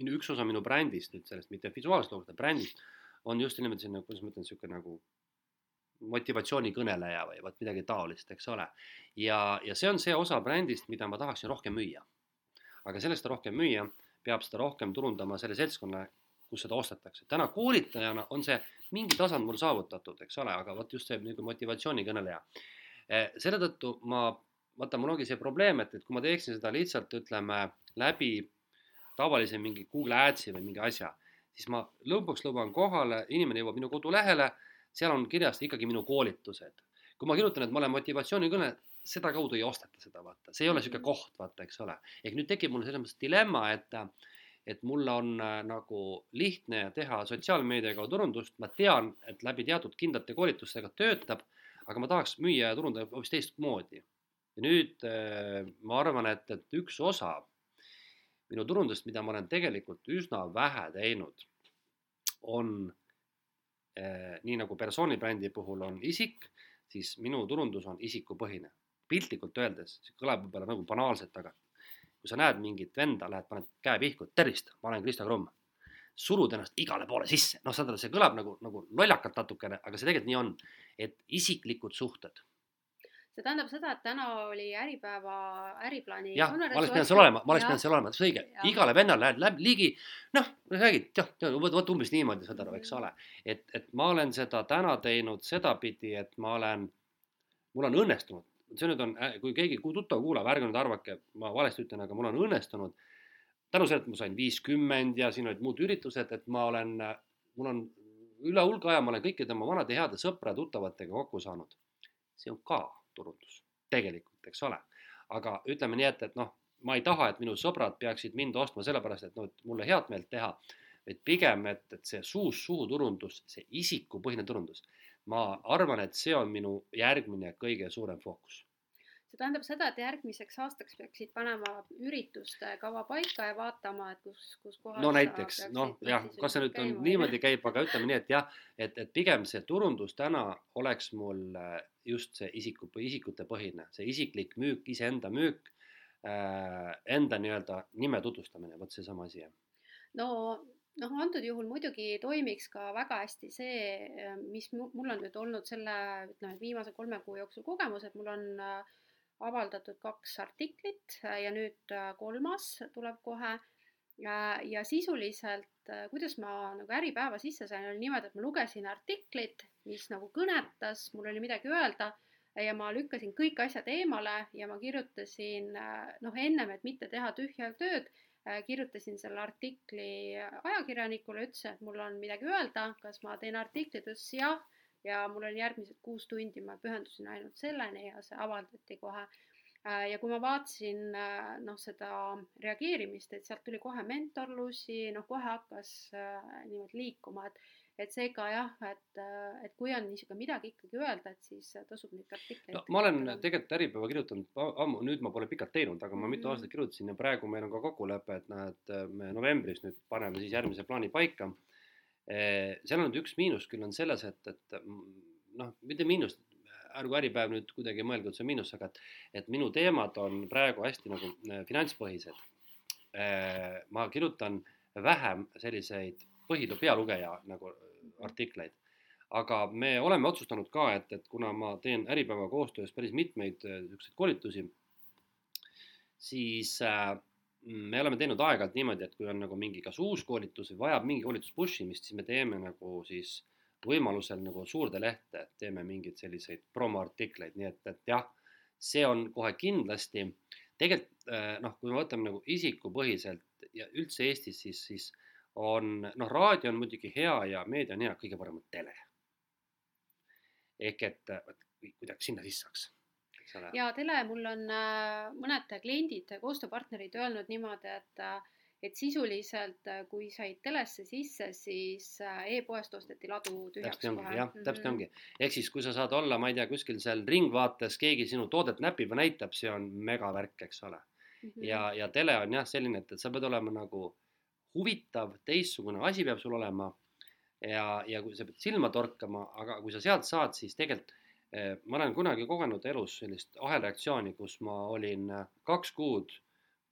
minu üks osa minu brändist nüüd sellest, mitte visuaalsest loogust, vaid brändist, on just nimelt selline, kuidas ma ütlen, niisugune nagu motivatsioonikõneleja või vot midagi taolist, eks ole. ja, ja see on see osa brändist, mida ma tahaksin rohkem müüa. aga sellest rohkem müüa, peab seda rohkem turundama selle seltskonna, kus seda ostetakse. täna koolitajana on see mingi tasand mul saavutatud, eks ole, aga vot just see nagu motivatsioonikõneleja. Eh, selle tõttu ma vaata, mul ongi see probleem, et, et kui ma teeksin seda lihtsalt ütleme läbi tavalise mingi Google Adsi või mingi asja, siis ma lõpuks luban kohale, inimene jõuab minu kodulehele, seal on kirjas ikkagi minu koolitused. kui ma kirjutan, et ma olen motivatsioonikõne, sedakaudu ei osteta seda, vaata, see ei ole niisugune koht, vaata, eks ole. ehk nüüd tekib mul selles mõttes dilemma, et et mul on äh, nagu lihtne teha sotsiaalmeediaga turundust, ma tean, et läbi teatud kindlate koolitustega töötab, aga ma tahaks müüa ja turundada hoopis teistmoodi ja nüüd äh, ma arvan, et, et üks osa minu turundust, mida ma olen tegelikult üsna vähe teinud, on eh, nii nagu persoonibrändi puhul on isik, siis minu turundus on isikupõhine. piltlikult öeldes, see kõlab võib-olla nagu banaalselt, aga kui sa näed mingit venda, lähed, paned käe pihku, tervist, ma olen Kristo Krumm. surud ennast igale poole sisse, noh, saad aru, see kõlab nagu, nagu lollakalt natukene, aga see tegelikult nii on, et isiklikud suhted. See tähendab seda, et täna oli Äripäeva äriplaani jah, ma oleks pidanud seal olema, ma oleks pidanud seal olema, see õige, igale vennale lähed läbi ligi, noh, räägid, jah, vot, vot umbes niimoodi, saad aru, eks ole. et, et ma olen seda täna teinud sedapidi, et ma olen, mul on õnnestunud, see nüüd on, kui keegi tuttav kuulab, ärge nüüd arvake, ma valesti ütlen, aga mul on õnnestunud tänu sellele, et ma sain viiskümmend ja siin olid muud üritused, et ma olen, mul on üle hulga aja, ma olen kõikide oma vanade heade sõpra-tuttavatega kokku saanud. see on ka turundus, tegelikult, eks ole. aga ütleme nii, et, et noh, ma ei taha, et minu sõbrad peaksid mind ostma sellepärast, et noh, et mulle head meelt teha, vaid pigem, et, et see suust suhu turundus, see isikupõhine turundus, ma arvan, et see on minu järgmine kõige suurem fookus see tähendab seda, et järgmiseks aastaks peaksid panema ürituste kava paika ja vaatama, et kus, kus kohas no näiteks, noh jah, kas see nüüd on niimoodi käib, aga ütleme nii, et jah, et, et pigem see turundus täna oleks mul äh, just see isiku, isikute põhine, see isiklik müük, iseenda müük äh,, enda nii-öelda nime tutvustamine, vot seesama asi. no noh, antud juhul muidugi toimiks ka väga hästi see, mis mul on nüüd olnud selle, ütleme, viimase kolme kuu jooksul kogemus, et mul on äh, avaldatud kaks artiklit äh, ja nüüd äh, kolmas tuleb kohe. ja sisuliselt, äh, kuidas ma nagu Äripäeva sisse sain, oli niimoodi, et ma lugesin artiklit, mis nagu kõnetas, mul oli midagi öelda ja ma lükkasin kõik asjad eemale ja ma kirjutasin noh, ennem, et mitte teha tühja tööd, kirjutasin selle artikli ajakirjanikule, ütlesin, et mul on midagi öelda, kas ma teen artikli, ta ütles jah ja mul oli järgmised kuus tundi, ma pühendusin ainult selleni ja see avaldati kohe. Äh, ja kui ma vaatasin äh, noh, seda reageerimist, et sealt tuli kohe mentorlusi, noh, kohe hakkas äh, niimoodi liikuma, et et seega jah, et, et kui on niisugune midagi ikkagi öelda, et siis tasub neid artikleid no,. ma olen tegelikult Äripäeva kirjutanud ammu, nüüd ma pole pikalt teinud, aga ma mitu mm. aastat kirjutasin ja praegu meil on ka kokkulepe, et näed, me novembris nüüd paneme siis järgmise plaani paika Eh, seal on üks miinus küll on selles, et, et noh, mitte miinus, ärgu Äripäev nüüd kuidagi mõelgu, et see on miinus, aga et, et minu teemad on praegu hästi nagu eh, finantspõhised. Eh, ma kirjutan vähem selliseid põhi, pealugeja nagu artikleid. aga me oleme otsustanud ka, et, et kuna ma teen Äripäeva koostöös päris mitmeid niisuguseid koolitusi, siis äh, me oleme teinud aeg-ajalt niimoodi, et kui on nagu mingi kas uus koolitus või vajab mingi koolitus push imist, siis me teeme nagu siis võimalusel nagu suurde lehte, teeme mingeid selliseid promoartikleid, nii et, et jah, see on kohe kindlasti, tegelikult äh, noh, kui me võtame nagu isikupõhiselt ja üldse Eestis, siis, siis on noh, raadio on muidugi hea ja meedia on hea, kõige parem on tele. ehk et kuidagi sinna sisse saaks ja tele, mul on äh, mõned kliendid, koostööpartnerid öelnud niimoodi, et äh, et sisuliselt, kui said telesse sisse, siis äh, e-poest osteti ladu tühjaks täpselt ongi, jah, täpselt ongi. ehk siis, kui sa saad olla, ma ei tea, kuskil seal ringvaates keegi sinu toodet näpib ja näitab, see on megavärk, eks ole. Mhm. ja, ja tele on jah selline, et, et sa pead olema nagu huvitav, teistsugune asi peab sul olema. ja, ja kui sa pead silma torkama, aga kui sa sealt saad, siis tegelikult eh, ma olen kunagi kogenud elus sellist ahelreaktsiooni, kus ma olin eh, kaks kuud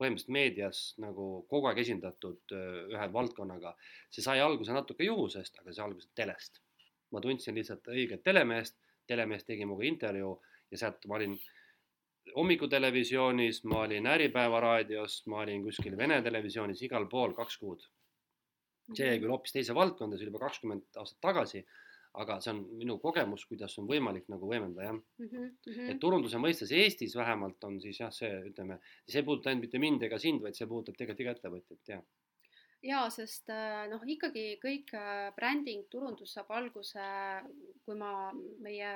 põhimõtteliselt meedias nagu kogu aeg esindatud eh, ühe valdkonnaga. see sai alguse natuke juhusest, aga see alguse telest. ma tundsin lihtsalt õiget telemeest, telemees tegi minuga intervjuu ja sealt ma olin hommikutelevisioonis, ma olin Äripäeva raadios, ma olin kuskil Vene televisioonis igal pool kaks kuud. see jäi küll hoopis teise valdkonda, see oli juba kakskümmend aastat tagasi, aga see on minu kogemus, kuidas on võimalik nagu võimendada jah. Mhm. et turunduse mõistes Eestis vähemalt on siis jah, see ütleme, see ei puuduta ainult mitte mind ega sind, vaid see puudutab tegelikult iga ettevõtjat ja. jaa, sest äh, noh, ikkagi kõik äh, bränding, turundus saab alguse, kui ma meie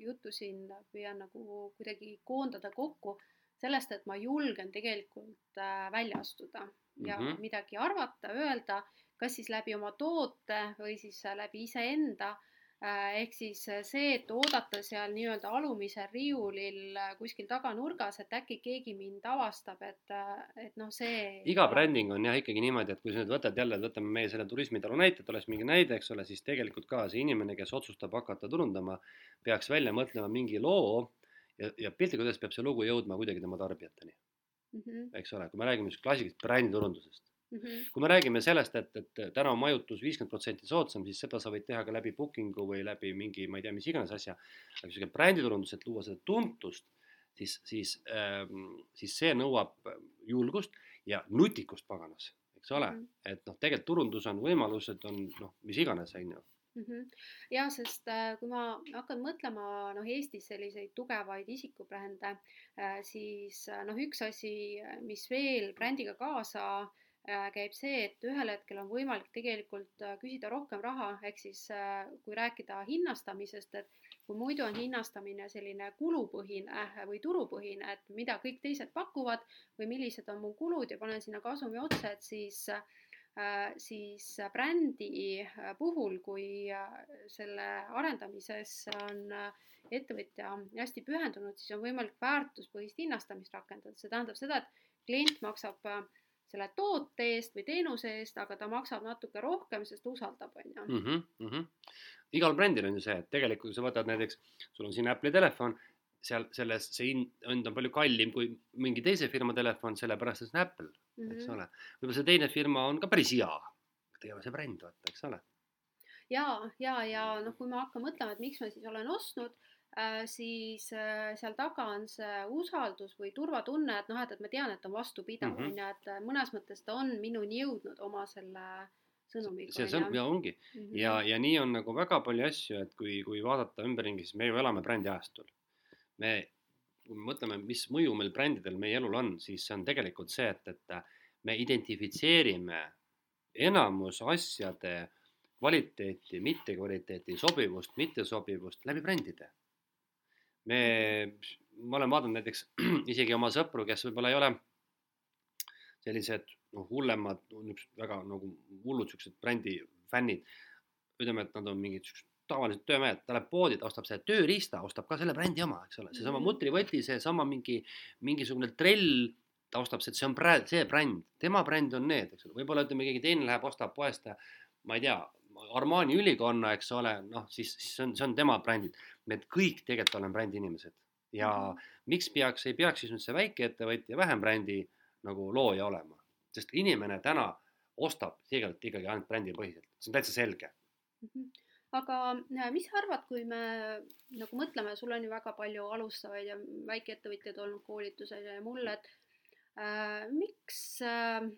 juttu siin püüan nagu kuidagi koondada kokku sellest, et ma julgen tegelikult äh, välja astuda ja mm. -hmm. midagi arvata, öelda, kas siis läbi oma toote või siis läbi iseenda. Ehk siis äh, see, et oodata seal nii-öelda alumisel riiulil äh, kuskil taganurgas, et äkki keegi mind avastab, et, et noh, see. iga bränding on jah ikkagi niimoodi, et kui sa nüüd võtad jälle, võtame meie selle turismitalu näite, et oleks mingi näide, eks ole, siis tegelikult ka see inimene, kes otsustab hakata turundama, peaks välja mõtlema mingi loo ja, ja piltlikult öeldes peab see lugu jõudma kuidagi tema tarbijateni, mm. -hmm, eks ole, kui me räägime just klassilisest bränditurundusest. Mm -hmm. kui me räägime sellest, et, et täna on majutus viiskümmend protsenti soodsam, siis seda sa võid teha ka läbi booking'u või läbi mingi, ma ei tea, mis iganes asja. aga käid bränditurundus, et luua seda tuntust, siis, siis ähm,, siis see nõuab julgust ja nutikust paganas, eks ole mm. -hmm. et noh, tegelikult turundus on võimalused on noh, mis iganes, on ju. Mhm. ja sest äh, kui ma hakkan mõtlema noh, Eestis selliseid tugevaid isikubrände äh,, siis äh, noh, üks asi, mis veel brändiga kaasa äh, käib see, et ühel hetkel on võimalik tegelikult äh, küsida rohkem raha, ehk siis äh, kui rääkida hinnastamisest, et kui muidu on hinnastamine selline kulupõhine või turupõhine, et mida kõik teised pakuvad või millised on mu kulud ja panen sinna kasumi otsa, et siis äh, Äh, siis brändi äh, puhul, kui äh, selle arendamises on ettevõtja hästi pühendunud, siis on võimalik väärtuspõhist hinnastamist rakendada, see tähendab seda, et klient maksab selle toote eest või teenuse eest, aga ta maksab natuke rohkem, sest usaldab, on ju. Mm -hmm. igal brändil on ju see, et tegelikult kui sa võtad näiteks, sul on siin Apple'i telefon, seal selles see hind on palju kallim kui mingi teise firma telefon, sellepärast et see on Apple, eks ole. võib-olla see teine firma on ka päris hea, aga ei ole see bränd, vaata, eks ole. ja, ja, ja noh, kui ma hakkan mõtlema, et miks ma siis olen ostnud siis äh, seal taga on see usaldus või turvatunne, et noh, et, et ma tean, et on vastupidav Mhm. on ju, et äh, mõnes mõttes ta on minuni jõudnud oma selle sõnumiga. see sõnum ja ongi Mhm. ja, ja nii on nagu väga palju asju, et kui, kui vaadata ümberringi, siis me ju elame brändiajastul. me, kui me mõtleme, mis mõju meil brändidel meie elul on, siis see on tegelikult see, et, et me identifitseerime enamus asjade kvaliteeti, mittekvaliteeti, sobivust, mittesobivust läbi brändide. me, ma olen vaadanud näiteks [CLEARS THROAT] isegi oma sõpru, kes võib-olla ei ole sellised noh, hullemad, niisugused väga nagu hullud siuksed brändi fännid. ütleme, et nad on mingid siuksed tavalised töömehed, ta läheb poodi, ta ostab selle tööriista, ostab ka selle brändi oma, eks ole, seesama Mhm. mutrivõti, seesama mingi, mingisugune trell, ta ostab, see on bränd, see bränd, tema bränd on need, eks ole, võib-olla ütleme, keegi teine läheb, ostab poest, ma ei tea, Armani ülikonna, eks ole, noh, siis, siis on, see on tema brändid. Me kõik tegelikult oleme brändiinimesed ja Mhm. miks peaks, ei peaks siis nüüd see väikeettevõtja vähem brändi nagu looja olema, sest inimene täna ostab tegelikult ikkagi ainult brändipõhiselt, see on täitsa selge. Mhm. aga äh, mis sa arvad, kui me nagu mõtleme, sul on ju väga palju alustavaid ja väikeettevõtjaid olnud koolitusel ja mul, et äh, miks äh,,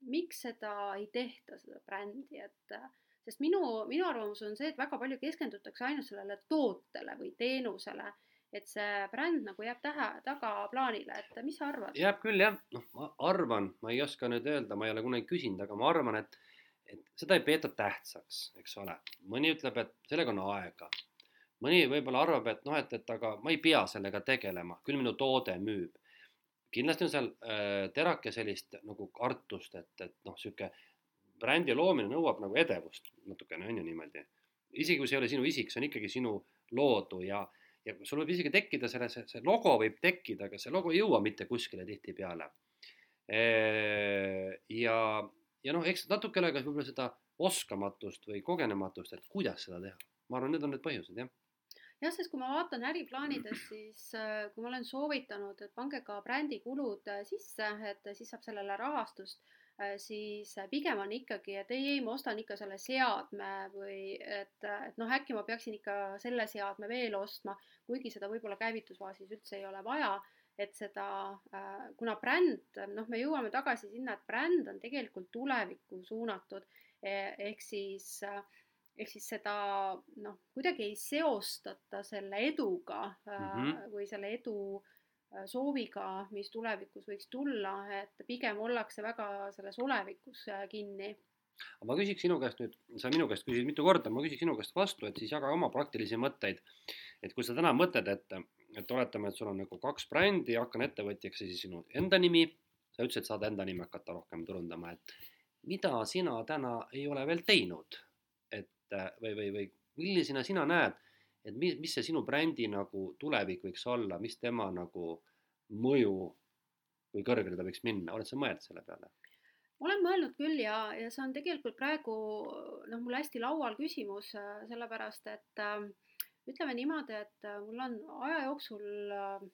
miks seda ei tehta, seda brändi, et äh, sest minu, minu arvamus on see, et väga palju keskendutakse ainult sellele tootele või teenusele, et see bränd nagu jääb tähe, tagaplaanile, et mis sa arvad? jääb küll jah, noh, ma arvan, ma ei oska nüüd öelda, ma ei ole kunagi küsinud, aga ma arvan, et, et seda ei peeta tähtsaks, eks ole. mõni ütleb, et sellega on aega. mõni võib-olla arvab, et noh, et, et aga ma ei pea sellega tegelema, küll minu toode müüb. kindlasti on seal äh, terake sellist nagu kartust, et, et noh, sihuke brändi loomine nõuab nagu edevust natukene on ju niimoodi. isegi kui see ei ole sinu isik, see on ikkagi sinu loodu ja, ja sul võib isegi tekkida selle, see, see logo võib tekkida, aga see logo ei jõua mitte kuskile tihtipeale. ja, ja noh, eks natukene ka võib-olla seda oskamatust või kogenematust, et kuidas seda teha. ma arvan, need on need põhjused, jah jah, sest kui ma vaatan äriplaanides, siis äh, kui ma olen soovitanud, et pange ka brändikulud äh, sisse, et siis saab sellele rahastust, siis pigem on ikkagi, et ei, ei, ma ostan ikka selle seadme või et, et noh, äkki ma peaksin ikka selle seadme veel ostma, kuigi seda võib-olla käivitusfaasis üldse ei ole vaja et seda, kuna bränd, noh, me jõuame tagasi sinna, et bränd on tegelikult tulevikku suunatud Eh, ehk siis, äh, ehk siis seda noh, kuidagi ei seostata selle eduga mm -hmm. või selle edu äh, sooviga, mis tulevikus võiks tulla, et pigem ollakse väga selles olevikus kinni aga ma küsiks sinu käest nüüd, sa minu käest küsisid mitu korda, ma küsiks sinu käest vastu, et siis jaga oma praktilisi mõtteid. et kui sa täna mõtled, et, et oletame, et sul on nagu kaks brändi, hakkan ettevõtjaks ja siis sinu enda nimi, sa ütlesid, saad enda nime hakata rohkem turundama, et mida sina täna ei ole veel teinud, et äh, või, või, või millisena sina näed, et mis, mis see sinu brändi nagu tulevik võiks olla, mis tema nagu mõju, kui kõrgele ta võiks minna, oled sa mõelnud selle peale? olen mõelnud küll ja, ja see on tegelikult praegu noh, mul hästi laual küsimus, äh, sellepärast et äh, ütleme niimoodi, et äh, mul on aja jooksul äh,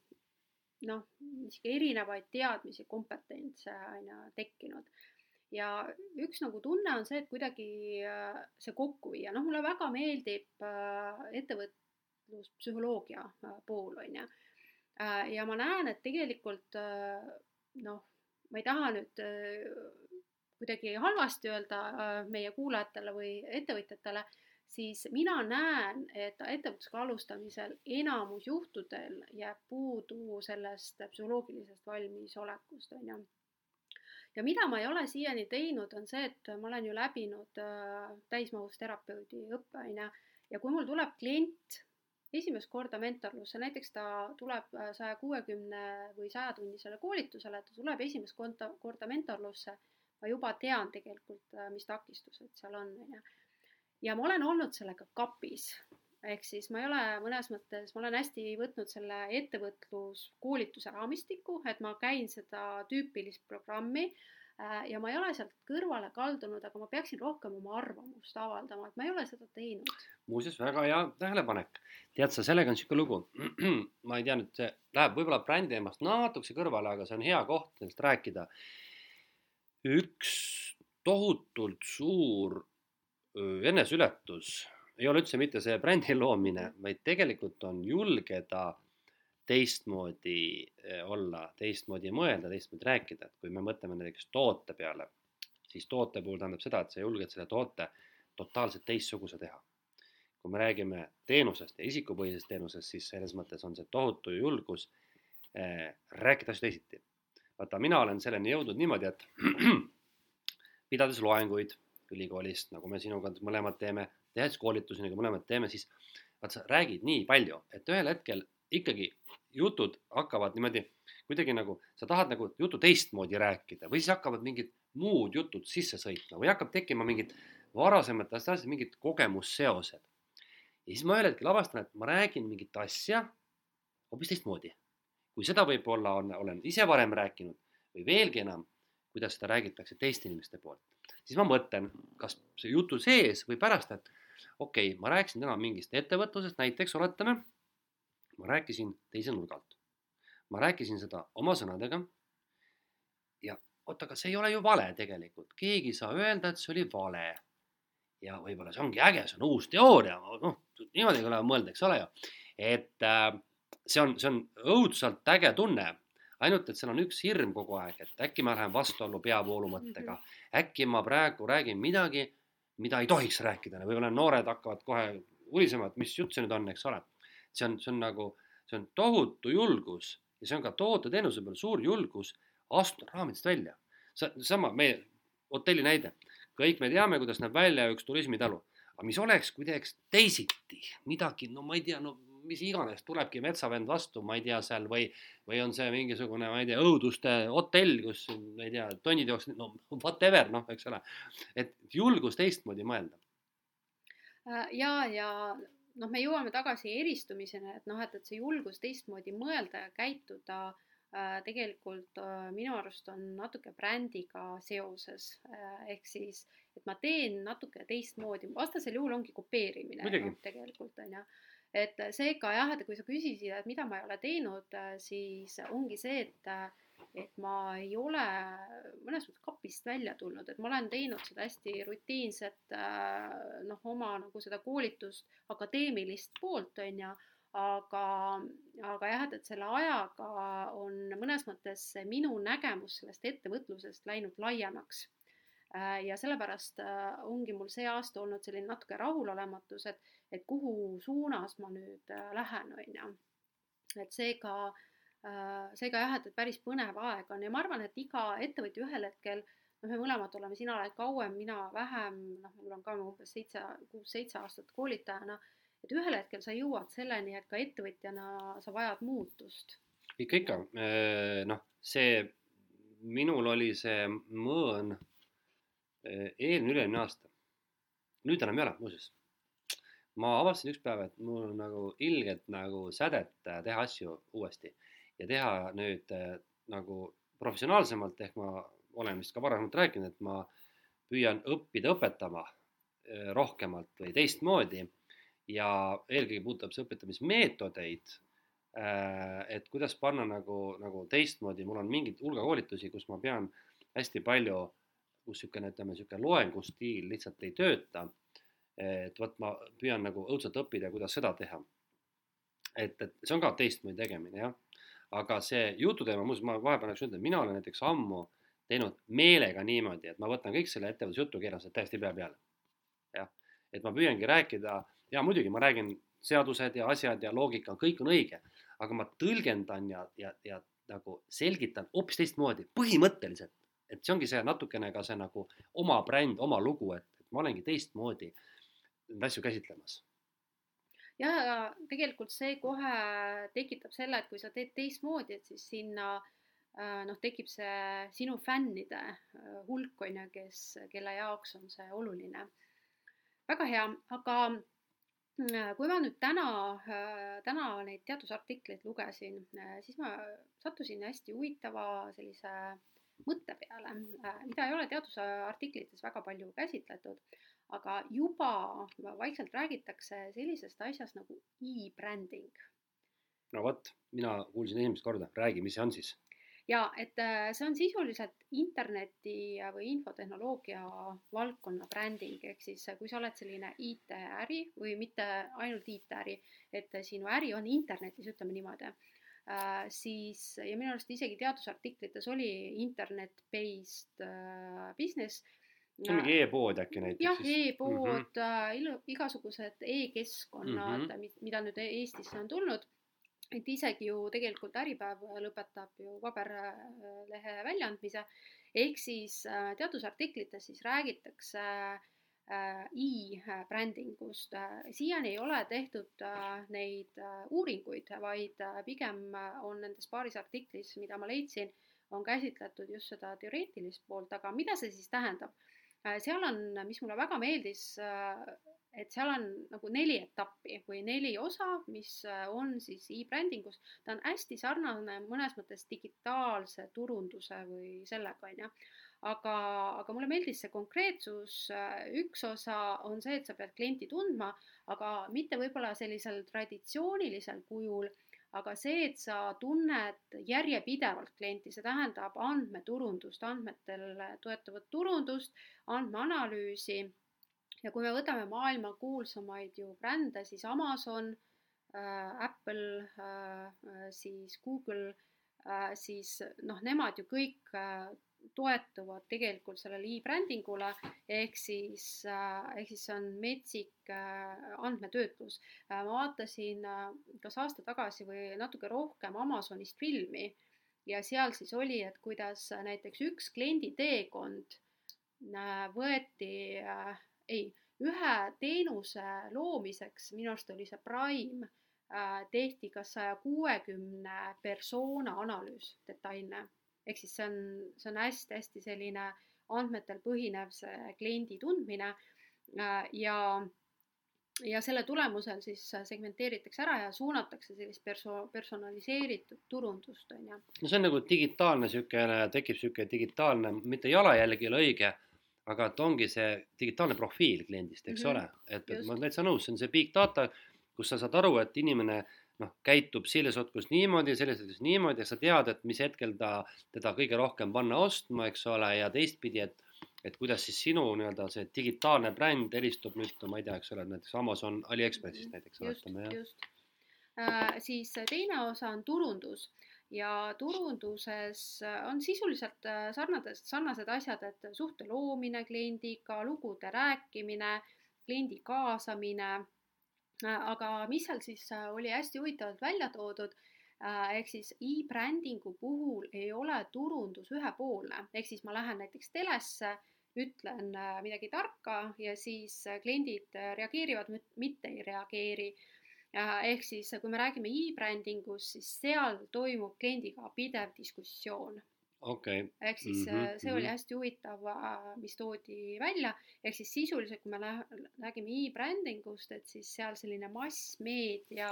noh, niisugune erinevaid teadmisi, kompetentse on ju tekkinud ja üks nagu tunne on see, et kuidagi äh, see kokku viia, noh, mulle väga meeldib äh, ettevõtluspsühholoogia äh, pool, on ju. ja ma näen, et tegelikult noh, ma ei taha nüüd kuidagi halvasti öelda meie kuulajatele või ettevõtjatele, siis mina näen, et ettevõtlusega alustamisel enamus juhtudel jääb puudu sellest psühholoogilisest valmisolekust, on ju ja mida ma ei ole siiani teinud, on see, et ma olen ju läbinud äh, täismahus terapeudi õppe, on ju, ja kui mul tuleb klient esimest korda mentorlusse, näiteks ta tuleb äh, saja kuuekümne või sajatunnisele koolitusele, ta tuleb esimest korda, korda mentorlusse, ma juba tean tegelikult, äh, mis takistused seal on, on ju. ja ma olen olnud sellega kapis, ehk siis ma ei ole mõnes mõttes, ma olen hästi võtnud selle ettevõtluskoolituse raamistiku, et ma käin seda tüüpilist programmi äh, ja ma ei ole sealt kõrvale kaldunud, aga ma peaksin rohkem oma arvamust avaldama, et ma ei ole seda teinud. muuseas, väga hea tähelepanek. tead sa, sellega on niisugune lugu, [CLEARS THROAT] ma ei tea nüüd, see läheb võib-olla brändi teemast natukese kõrvale, aga see on hea koht sellest rääkida. üks tohutult suur eneseületus ei ole üldse mitte see brändi [LAUGHS] loomine, vaid tegelikult on julgeda teistmoodi eh, olla, teistmoodi mõelda, teistmoodi rääkida, et kui me mõtleme näiteks toote peale, siis toote puhul tähendab seda, et sa julged selle toote totaalselt teistsuguse teha. kui me räägime teenusest ja isikupõhisest teenusest, siis selles mõttes on see tohutu julgus eh, rääkida asju teisiti. vaata, mina olen selleni jõudnud niimoodi, et [CLEARS THROAT] pidades loenguid ülikoolist, nagu me sinuga mõlemad teeme, tehes koolitusi, nagu mõlemad teeme, siis vaat sa räägid nii palju, et ühel hetkel ikkagi jutud hakkavad niimoodi kuidagi nagu, sa tahad nagu juttu teistmoodi rääkida või siis hakkavad mingid muud jutud sisse sõitma või hakkab tekkima mingid varasematest asjadest mingid kogemusseosed. ja siis ma ühel hetkel avastan, et ma räägin mingit asja hoopis teistmoodi. kui seda võib-olla on, olen ise varem rääkinud või veelgi enam, kuidas seda räägitakse teiste inimeste poolt, siis ma mõtlen, kas see jutu sees või pärast, et okei okay,, ma rääkisin täna mingist ettevõtlusest, näiteks oletame, ma rääkisin teise nurga alt. ma rääkisin seda oma sõnadega. ja oot, aga see ei ole ju vale tegelikult, keegi ei saa öelda, et see oli vale. ja võib-olla see ongi äge, see on uus teooria, noh, niimoodi ole mõelda, eks ole ju. et äh, see on, see on õudselt äge tunne ainult et seal on üks hirm kogu aeg, et äkki ma lähen vastuollu peavoolumõttega mm, -hmm. äkki ma praegu räägin midagi, mida ei tohiks rääkida, võib-olla noored hakkavad kohe ulisema, et mis jutt see nüüd on, eks ole. see on, see on nagu, see on tohutu julgus ja see on ka toote-teenuse peal suur julgus astuda raamidest välja. sama meie hotelli näide, kõik me teame, kuidas näeb välja üks turismitalu, aga mis oleks, kui teeks teisiti, midagi, no ma ei tea, no mis iganes, tulebki metsavend vastu, ma ei tea, seal või, või on see mingisugune, ma ei tea, õuduste hotell, kus, ma ei tea, tonnid jooksevad, no whatever, noh, eks ole. et julgus teistmoodi mõelda. Äh, ja, ja noh, me jõuame tagasi eristumiseni, et noh, et, et see julgus teistmoodi mõelda ja käituda äh, tegelikult äh, minu arust on natuke brändiga seoses äh,. ehk siis, et ma teen natuke teistmoodi, vastasel juhul ongi kopeerimine no, tegelikult on ju et seega jah, et kui sa küsisid, et mida ma ei ole teinud, siis ongi see, et, et ma ei ole mõnes mõttes kapist välja tulnud, et ma olen teinud seda hästi rutiinset noh, oma nagu seda koolitust, akadeemilist poolt, on ju, aga, aga jah, et, et selle ajaga on mõnes mõttes minu nägemus sellest ettevõtlusest läinud laiemaks ja sellepärast äh, ongi mul see aasta olnud selline natuke rahulolematus, et, et kuhu suunas ma nüüd äh, lähen, on ju. et seega, seega jah, et, et päris põnev aeg on ja ma arvan, et iga ettevõtja ühel hetkel, noh, me mõlemad oleme, sina oled kauem, mina vähem, noh, mul on ka umbes seitse, kuus-seitse aastat koolitajana, et ühel hetkel sa jõuad selleni, et ka ettevõtjana sa vajad muutust. ikka, ikka, noh, see, minul oli see mõõn eelmine, üle-eelmine aasta. nüüd enam ei ole, muuseas. ma avastasin üks päev, et mul on nagu ilgelt nagu sädet äh, teha asju uuesti ja teha nüüd äh, nagu professionaalsemalt, ehk ma olen vist ka varasemalt rääkinud, et ma püüan õppida õpetama äh, rohkemalt või teistmoodi ja eelkõige puudutab see õpetamismeetodeid et kuidas panna nagu, nagu teistmoodi, mul on mingid hulga koolitusi, kus ma pean hästi palju kus niisugune, ütleme, niisugune loengustiil lihtsalt ei tööta. et vot ma püüan nagu õudselt õppida, kuidas seda teha. et, et see on ka teistmoodi tegemine, jah. aga see jututeema, muuseas ma vahepeal oleks öelnud, et mina olen näiteks ammu teinud meelega niimoodi, et ma võtan kõik selle ettevõtluse jutu, keeran selle täiesti pea peale. jah, et ma püüangi rääkida ja muidugi ma räägin seadused ja asjad ja loogika, kõik on õige, aga ma tõlgendan ja, ja, ja nagu selgitan hoopis teistmoodi, põhimõtteliselt et see ongi see natukene ka see nagu oma bränd, oma lugu, et, et ma olengi teistmoodi neid asju käsitlemas. jah, aga tegelikult see kohe tekitab selle, et kui sa teed teistmoodi, et siis sinna äh, noh, tekib see sinu fännide äh, hulk on ju, kes, kelle jaoks on see oluline. väga hea, aga äh, kui ma nüüd täna, täna neid teadusartikleid lugesin, siis ma sattusin hästi huvitava sellise mõtte peale, äh, mida ei ole teadusartiklites väga palju käsitletud, aga juba vaikselt räägitakse sellisest asjast nagu e-branding. no vot, mina kuulsin esimest korda, räägi, mis see on siis? ja et äh, see on sisuliselt interneti või infotehnoloogia valdkonna bränding, ehk siis kui sa oled selline IT-äri või mitte ainult IT-äri, et sinu äri on internetis, ütleme niimoodi äh,, siis ja minu arust isegi teadusartiklites oli internet-based äh, business. see on mingi e-pood äkki näiteks? jah, e-pood mm, -hmm. igasugused e-keskkonnad mm, -hmm. mida nüüd Eestisse on tulnud et isegi ju tegelikult Äripäev lõpetab ju paberlehe väljaandmise, ehk siis äh, teadusartiklites siis räägitakse äh, Äh, e-brändingust. siiani ei ole tehtud äh, neid äh, uuringuid, vaid pigem on nendes paaris artiklis, mida ma leidsin, on käsitletud just seda teoreetilist poolt, aga mida see siis tähendab? seal on, mis mulle väga meeldis, et seal on nagu neli etappi või neli osa, mis on siis e-brändingus. ta on hästi sarnane mõnes mõttes digitaalse turunduse või sellega, on ju aga, aga mulle meeldis see konkreetsus, üks osa on see, et sa pead klienti tundma, aga mitte võib-olla sellisel traditsioonilisel kujul, aga see, et sa tunned järjepidevalt klienti, see tähendab andmeturundust, andmetel toetavat turundust, andmeanalüüsi. ja kui me võtame maailma kuulsamaid ju brände, siis Amazon äh,, Apple äh,, siis Google äh,, siis noh, nemad ju kõik äh, toetuvad tegelikult sellele e-brändingule ehk siis, äh, ehk siis see on metsik äh, andmetöötlus. Äh, ma vaatasin kas aasta tagasi või natuke rohkem Amazonist filmi ja seal siis oli, et kuidas näiteks üks kliendi teekond võeti, ei, ühe teenuse loomiseks, minu arust oli see Prime, tehti ka saja kuuekümne persona analüüs detailne. Ehk siis see on, see on hästi-hästi selline andmetel põhinev see kliendi tundmine ja ja selle tulemusel siis segmenteeritakse ära ja suunatakse sellist perso-, personaliseeritud turundust, on ju. no see on nagu digitaalne niisugune, tekib niisugune digitaalne, mitte jalajälg ei ole õige, aga et ongi see digitaalne profiil kliendist, eks mm -hmm. ole, et, et ma olen täitsa nõus, see on see big data, kus sa saad aru, et inimene noh, käitub selles otkus niimoodi, selles otkus niimoodi sa tead, et mis hetkel ta, teda kõige rohkem panna ostma, eks ole, ja teistpidi, et et kuidas siis sinu nii-öelda see digitaalne bränd eristub nüüd, ma ei tea, eks ole, näiteks Amazon Aliekspressist näiteks. just, just äh,. siis teine osa on turundus ja turunduses on sisuliselt äh, sarnased, sarnased asjad, et suhte loomine kliendiga, lugude rääkimine, kliendi kaasamine. Äh, aga mis seal siis äh, oli hästi huvitavalt välja toodud ehk siis e-brändingu puhul ei ole turundus ühepoolne, ehk siis ma lähen näiteks telesse ütlen äh, midagi tarka ja siis äh, kliendid äh, reageerivad, mitte ei reageeri. ehk siis, kui me räägime e-brändingust, siis seal toimub kliendiga pidev diskussioon okay.. ehk siis mm -hmm, see oli mhm. hästi huvitav, mis toodi välja, ehk siis sisuliselt, kui me räägime e-brändingust, et siis seal selline massmeedia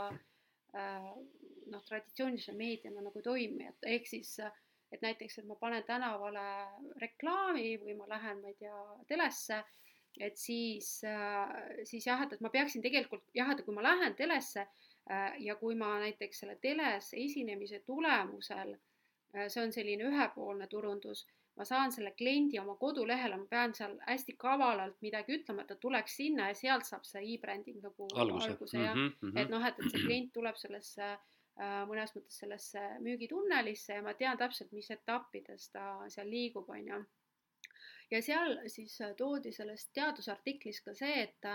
noh, traditsioonilise meediana nagu toimib, ehk siis äh, et näiteks, et ma panen tänavale reklaami või ma lähen, ma ei tea, telesse, et siis, äh, siis jah, et, et ma peaksin tegelikult jah, et kui ma lähen telesse äh, ja kui ma näiteks selle teles esinemise tulemusel, äh, see on selline ühepoolne turundus, ma saan selle kliendi oma kodulehele, ma pean seal hästi kavalalt midagi ütlema, et ta tuleks sinna ja sealt saab see e-bränding nagu alguse, alguse jah mm, -hmm. et noh, et, et see klient tuleb sellesse äh, Äh, mõnes mõttes sellesse müügitunnelisse ja ma tean täpselt, mis etappides ta seal liigub, on ju. ja seal siis äh, toodi selles teadusartiklis ka see, et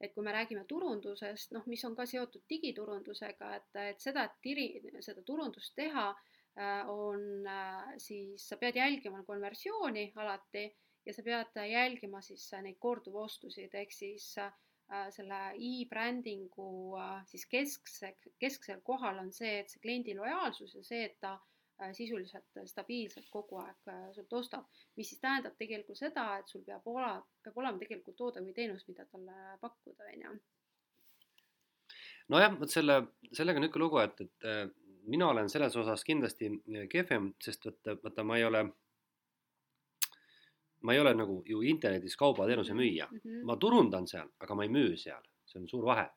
et kui me räägime turundusest, noh, mis on ka seotud digiturundusega, et, et seda, et tiri, seda turundust teha, äh, on siis, sa pead jälgima konversiooni alati ja sa pead jälgima siis neid korduvostusid, ehk siis äh, Äh, selle e-brändingu äh, siis keskse, kesksel kohal on see, et see kliendi lojaalsus ja see, et ta äh, sisuliselt stabiilselt kogu aeg sult ostab, mis siis tähendab tegelikult seda, et sul peab olema, peab olema tegelikult toode või teenus, mida talle pakkuda, on ju. nojah, vot selle, sellega on niisugune lugu, et, et mina olen selles osas kindlasti kehvem, sest vaata, vaata ma ei ole ma ei ole nagu ju internetis kaubateenuse müüja mm, -hmm. ma turundan seal, aga ma ei müü seal, see on suur vahe.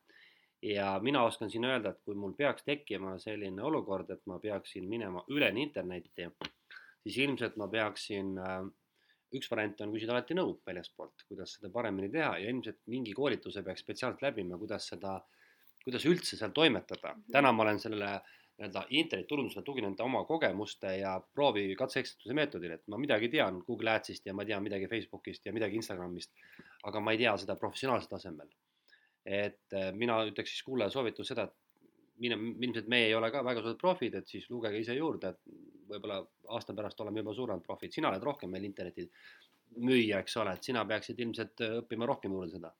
ja mina oskan siin öelda, et kui mul peaks tekkima selline olukord, et ma peaksin minema üleni internetti, siis ilmselt ma peaksin äh, üks variant on küsida alati nõu väljastpoolt, kuidas seda paremini teha ja ilmselt mingi koolituse peaks spetsiaalselt läbima, kuidas seda, kuidas üldse seal toimetada. Mhm. täna ma olen sellele nii-öelda internetiturundusele tuginenud oma kogemuste ja proovi katse-eksituse meetodil, et ma midagi tean Google Adsist ja ma tean midagi Facebookist ja midagi Instagramist, aga ma ei tea seda professionaalsel tasemel. et äh, mina ütleks siis kuulaja soovitus seda, et mine, ilmselt meie ei ole ka väga suured profid, et siis lugege ise juurde, et võib-olla aasta pärast oleme juba suuremad profid, sina oled rohkem meil interneti müüja, eks ole, et sina peaksid ilmselt õppima rohkem juurde seda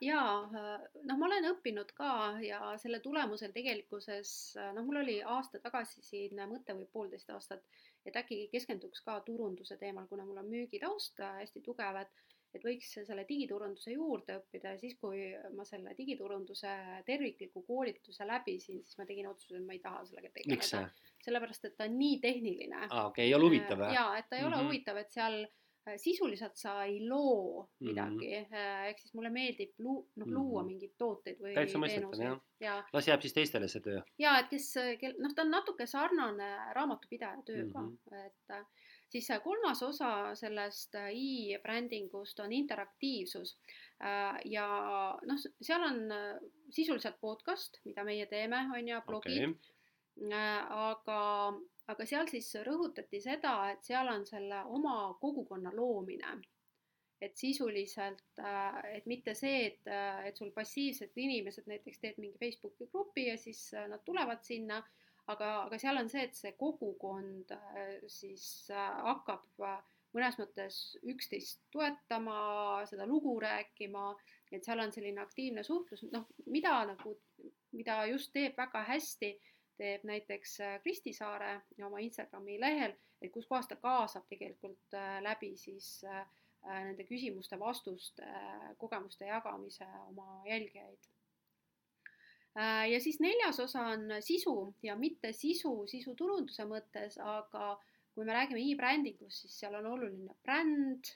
jaa, äh, noh, ma olen õppinud ka ja selle tulemusel tegelikkuses, äh, noh, mul oli aasta tagasi siin mõte või poolteist aastat, et äkki keskenduks ka turunduse teemal, kuna mul on müügitaust hästi tugev, et et võiks selle digiturunduse juurde õppida ja siis, kui ma selle digiturunduse tervikliku koolituse läbisin, siis ma tegin otsuse, et ma ei taha sellega tegeleda. sellepärast, et ta on nii tehniline. aa, okei okay,, ei ole huvitav jah? jaa, et ta ei mm -hmm. ole mhm. huvitav, et seal Äh, sisuliselt sa ei loo midagi mm, -hmm. ehk siis mulle meeldib lu-, noh, luua mm -hmm. mingeid tooteid või täitsa mõistetav jah ja. las jääb siis teistele see töö. ja et kes, kel noh, ta on natuke sarnane raamatupidaja tööga mm, -hmm. et äh, siis kolmas osa sellest e-brändingust on interaktiivsus. ja noh, seal on sisuliselt podcast, mida meie teeme, on ju, blogid okay.. aga aga seal siis rõhutati seda, et seal on selle oma kogukonna loomine. et sisuliselt, äh, et mitte see, et, äh, et sul passiivsed inimesed näiteks teed mingi Facebooki grupi ja siis äh, nad tulevad sinna, aga, aga seal on see, et see kogukond siis hakkab mõnes mõttes üksteist toetama, seda lugu rääkima, et seal on selline aktiivne suhtlus, noh, mida nagu, mida just teeb väga hästi, teeb näiteks äh, Kristi Saare oma Instagrami lehel, et kus kohas ta kaasab tegelikult äh, läbi siis äh, nende küsimuste-vastuste kogemuste jagamise oma jälgijaid. Ja siis neljas osa on sisu ja mitte sisu sisuturunduse mõttes, aga kui me räägime e-brändingust, siis seal on oluline bränd,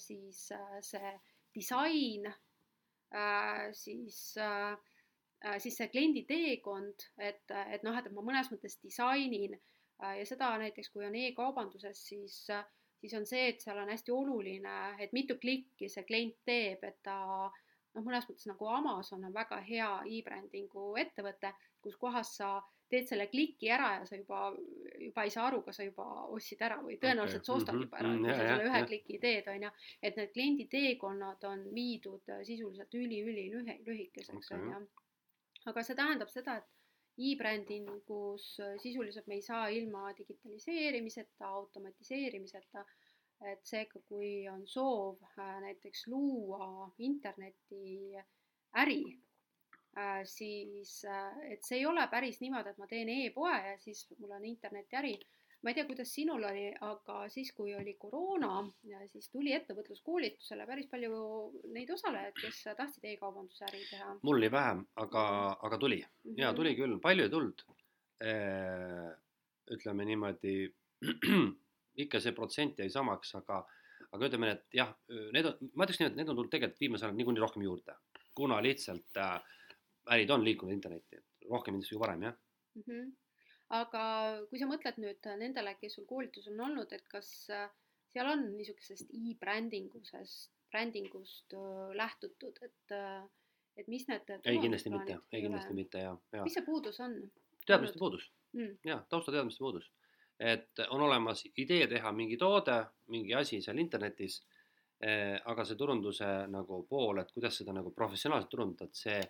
siis see disain, äh, siis, siis see kliendi teekond, et, et noh, et ma mõnes mõttes disainin ja seda näiteks, kui on e-kaubanduses, siis, siis on see, et seal on hästi oluline, et mitu klikki see klient teeb, et ta noh, mõnes mõttes nagu Amazon on väga hea e-brändingu ettevõte, kus kohas sa teed selle kliki ära ja sa juba, juba ei saa aru, kas sa juba ostsid ära või tõenäoliselt okay. sa ostad mm -hmm. juba ära, kui sa selle ühe ja. kliki teed, on ju. et need kliendi teekonnad on viidud äh, sisuliselt üli-üli lühikeseks, on ju. Aga see tähendab seda, et e-brändingus sisuliselt me ei saa ilma digitaliseerimiseta, automatiseerimiseta, et seega, kui on soov äh, näiteks luua interneti äri Äh, siis äh, et see ei ole päris niimoodi, et ma teen e-poe ja siis mul on internetiäri. Ma ei tea, kuidas sinul oli, aga siis, kui oli koroona, siis tuli ettevõtluskoolitusele päris palju neid osalejaid, kes tahtsid e-kaubandusäri teha. mul oli vähem, aga, aga tuli mm -hmm. ja tuli küll, palju ei tulnud. ütleme niimoodi, [CLEARS THROAT] ikka see protsent jäi samaks, aga, aga ütleme, et jah, need on, ma ütleks nii, et need on tulnud tegelikult viimasel ajal niikuinii rohkem juurde, kuna lihtsalt äh, ärid on liikunud internetti, et rohkem ilmselt kui varem, jah mm. -hmm. Aga kui sa mõtled nüüd nendele, kes sul koolitusel on olnud, et kas äh, seal on niisugusest e-brändingusest, brändingust äh, lähtutud, et, äh, et mis need ei, kindlasti mitte, ei kindlasti mitte ja, ja. mis see puudus on? teadmiste puudus mm., jah, taustateadmiste puudus. et on olemas idee teha mingi toode, mingi asi seal internetis eh,, aga see turunduse nagu pool, et kuidas seda nagu professionaalselt turundada, et see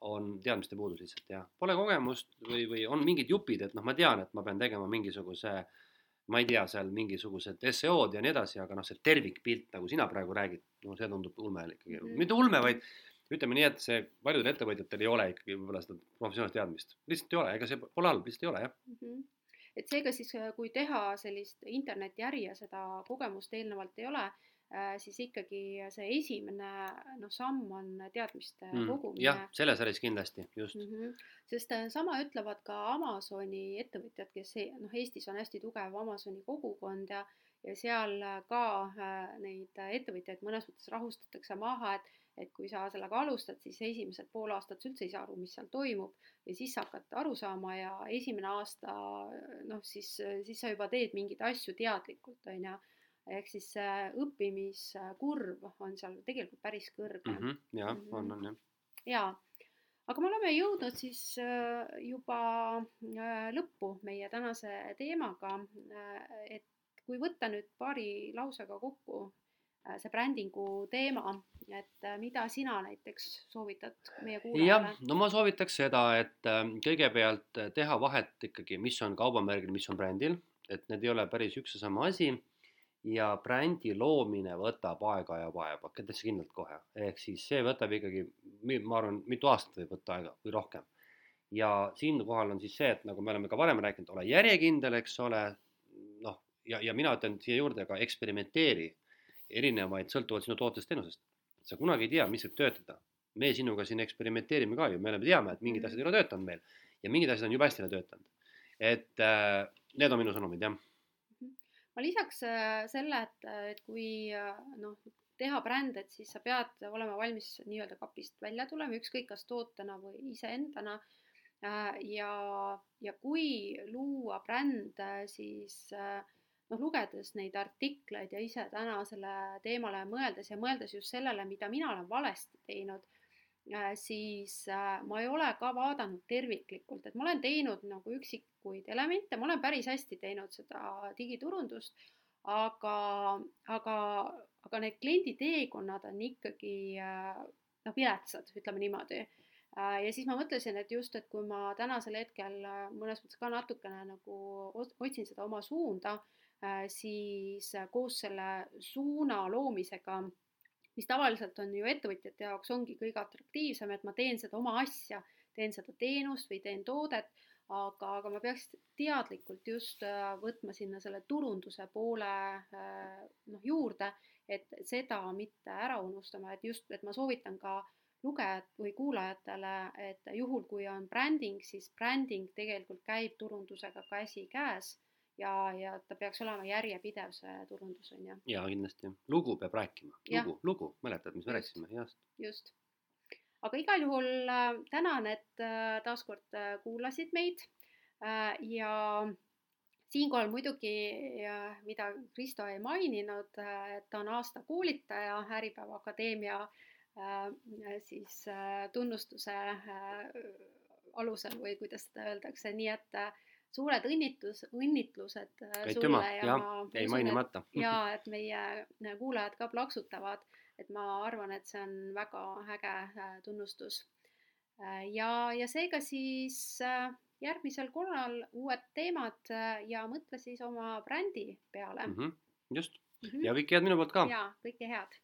on teadmiste puudus lihtsalt ja pole kogemust või, või on mingid jupid, et noh, ma tean, et ma pean tegema mingisuguse, ma ei tea, seal mingisugused SEO-d ja nii edasi, aga noh, see tervikpilt, nagu sina praegu räägid, no see tundub ulme ikkagi. Mm, mitte ulme, vaid ütleme nii, et see paljudel ettevõtjatel ei ole ikkagi võib-olla seda professionaalset teadmist, lihtsalt ei ole, ega see pole halb, lihtsalt ei ole jah. Mm. -hmm et seega siis, kui teha sellist internetiäri ja seda kogemust eelnevalt ei ole, siis ikkagi see esimene noh, samm on teadmiste mm, kogumine. jah, selles äris kindlasti, just mm. -hmm. sest äh, sama ütlevad ka Amazoni ettevõtjad, kes e-, noh, Eestis on hästi tugev Amazoni kogukond ja, ja seal ka äh, neid ettevõtjaid mõnes mõttes rahustatakse maha, et et kui sa sellega alustad, siis esimesed pool aastat sa üldse ei saa aru, mis seal toimub ja siis sa hakkad aru saama ja esimene aasta noh, siis, siis sa juba teed mingeid asju teadlikult, on ju ehk siis see õppimiskurv on seal tegelikult päris kõrge mm. -hmm, jah mm, -hmm. on, on jah. jaa, aga me oleme jõudnud siis äh, juba äh, lõppu meie tänase teemaga. Äh, et kui võtta nüüd paari lausega kokku see brändingu teema, et mida sina näiteks soovitad meie kuulajale? jah, no ma soovitaks seda, et kõigepealt teha vahet ikkagi, mis on kaubamärgil, mis on brändil, et need ei ole päris üks ja sama asi ja brändi loomine võtab aega ja vaeva, täitsa kindlalt kohe, ehk siis see võtab ikkagi, ma arvan, mitu aastat võib võtta aega või rohkem. ja siinkohal on siis see, et nagu me oleme ka varem rääkinud, ole järjekindel, eks ole, noh, ja, ja mina ütlen siia juurde ka eksperimenteeri erinevaid sõltuvalt sinu tootest-teenusest. sa kunagi ei tea, mis võib töötada. me sinuga siin eksperimenteerime ka ju, me oleme, teame, et mingid asjad ei ole töötanud meil ja mingid asjad on jube hästi töötanud. et äh, need on minu sõnumid, jah ma lisaks äh, selle, et, et kui äh, noh, teha bränd, et siis sa pead olema valmis nii-öelda kapist välja tulema, ükskõik kas tootena või iseendana. Äh, ja, ja kui luua brände, siis noh, lugedes neid artikleid ja ise täna selle teemale mõeldes ja mõeldes just sellele, mida mina olen valesti teinud Äh, siis äh, ma ei ole ka vaadanud terviklikult, et ma olen teinud nagu üksikuid elemente, ma olen päris hästi teinud seda digiturundust, aga, aga, aga need kliendi teekonnad on ikkagi äh, noh, viletsad, ütleme niimoodi. ja siis ma mõtlesin, et just, et kui ma tänasel hetkel mõnes mõttes ka natukene nagu otsin seda oma suunda, siis koos selle suuna loomisega, mis tavaliselt on ju ettevõtjate jaoks ongi kõige atraktiivsem, et ma teen seda oma asja, teen seda teenust või teen toodet, aga, aga ma peaks teadlikult just võtma sinna selle turunduse poole noh, juurde, et seda mitte ära unustama, et just, et ma soovitan ka lugejad või kuulajatele, et juhul, kui on bränding, siis bränding tegelikult käib turundusega käsikäes ja, ja ta peaks olema järjepidev, see turundus on ju. ja kindlasti, lugu peab rääkima, lugu, lugu, mäletad, mis me rääkisime, just. just, aga igal juhul äh, tänan, et äh, taaskord äh, kuulasid meid. Ja siinkohal muidugi, mida Kristo ei maininud, et ta on aasta koolitaja Äripäeva Akadeemia siis tunnustuse alusel või kuidas seda öeldakse, nii et suured õnnitlus, õnnitlused Aitüma, sulle ja, ja ma jäi mainimata. [LAUGHS] ja et meie kuulajad ka plaksutavad, et ma arvan, et see on väga äge tunnustus. ja, ja seega siis järgmisel korral uued teemad ja mõtle siis oma brändi peale mm. -hmm, just mm -hmm. ja kõike head minu poolt ka. ja kõike head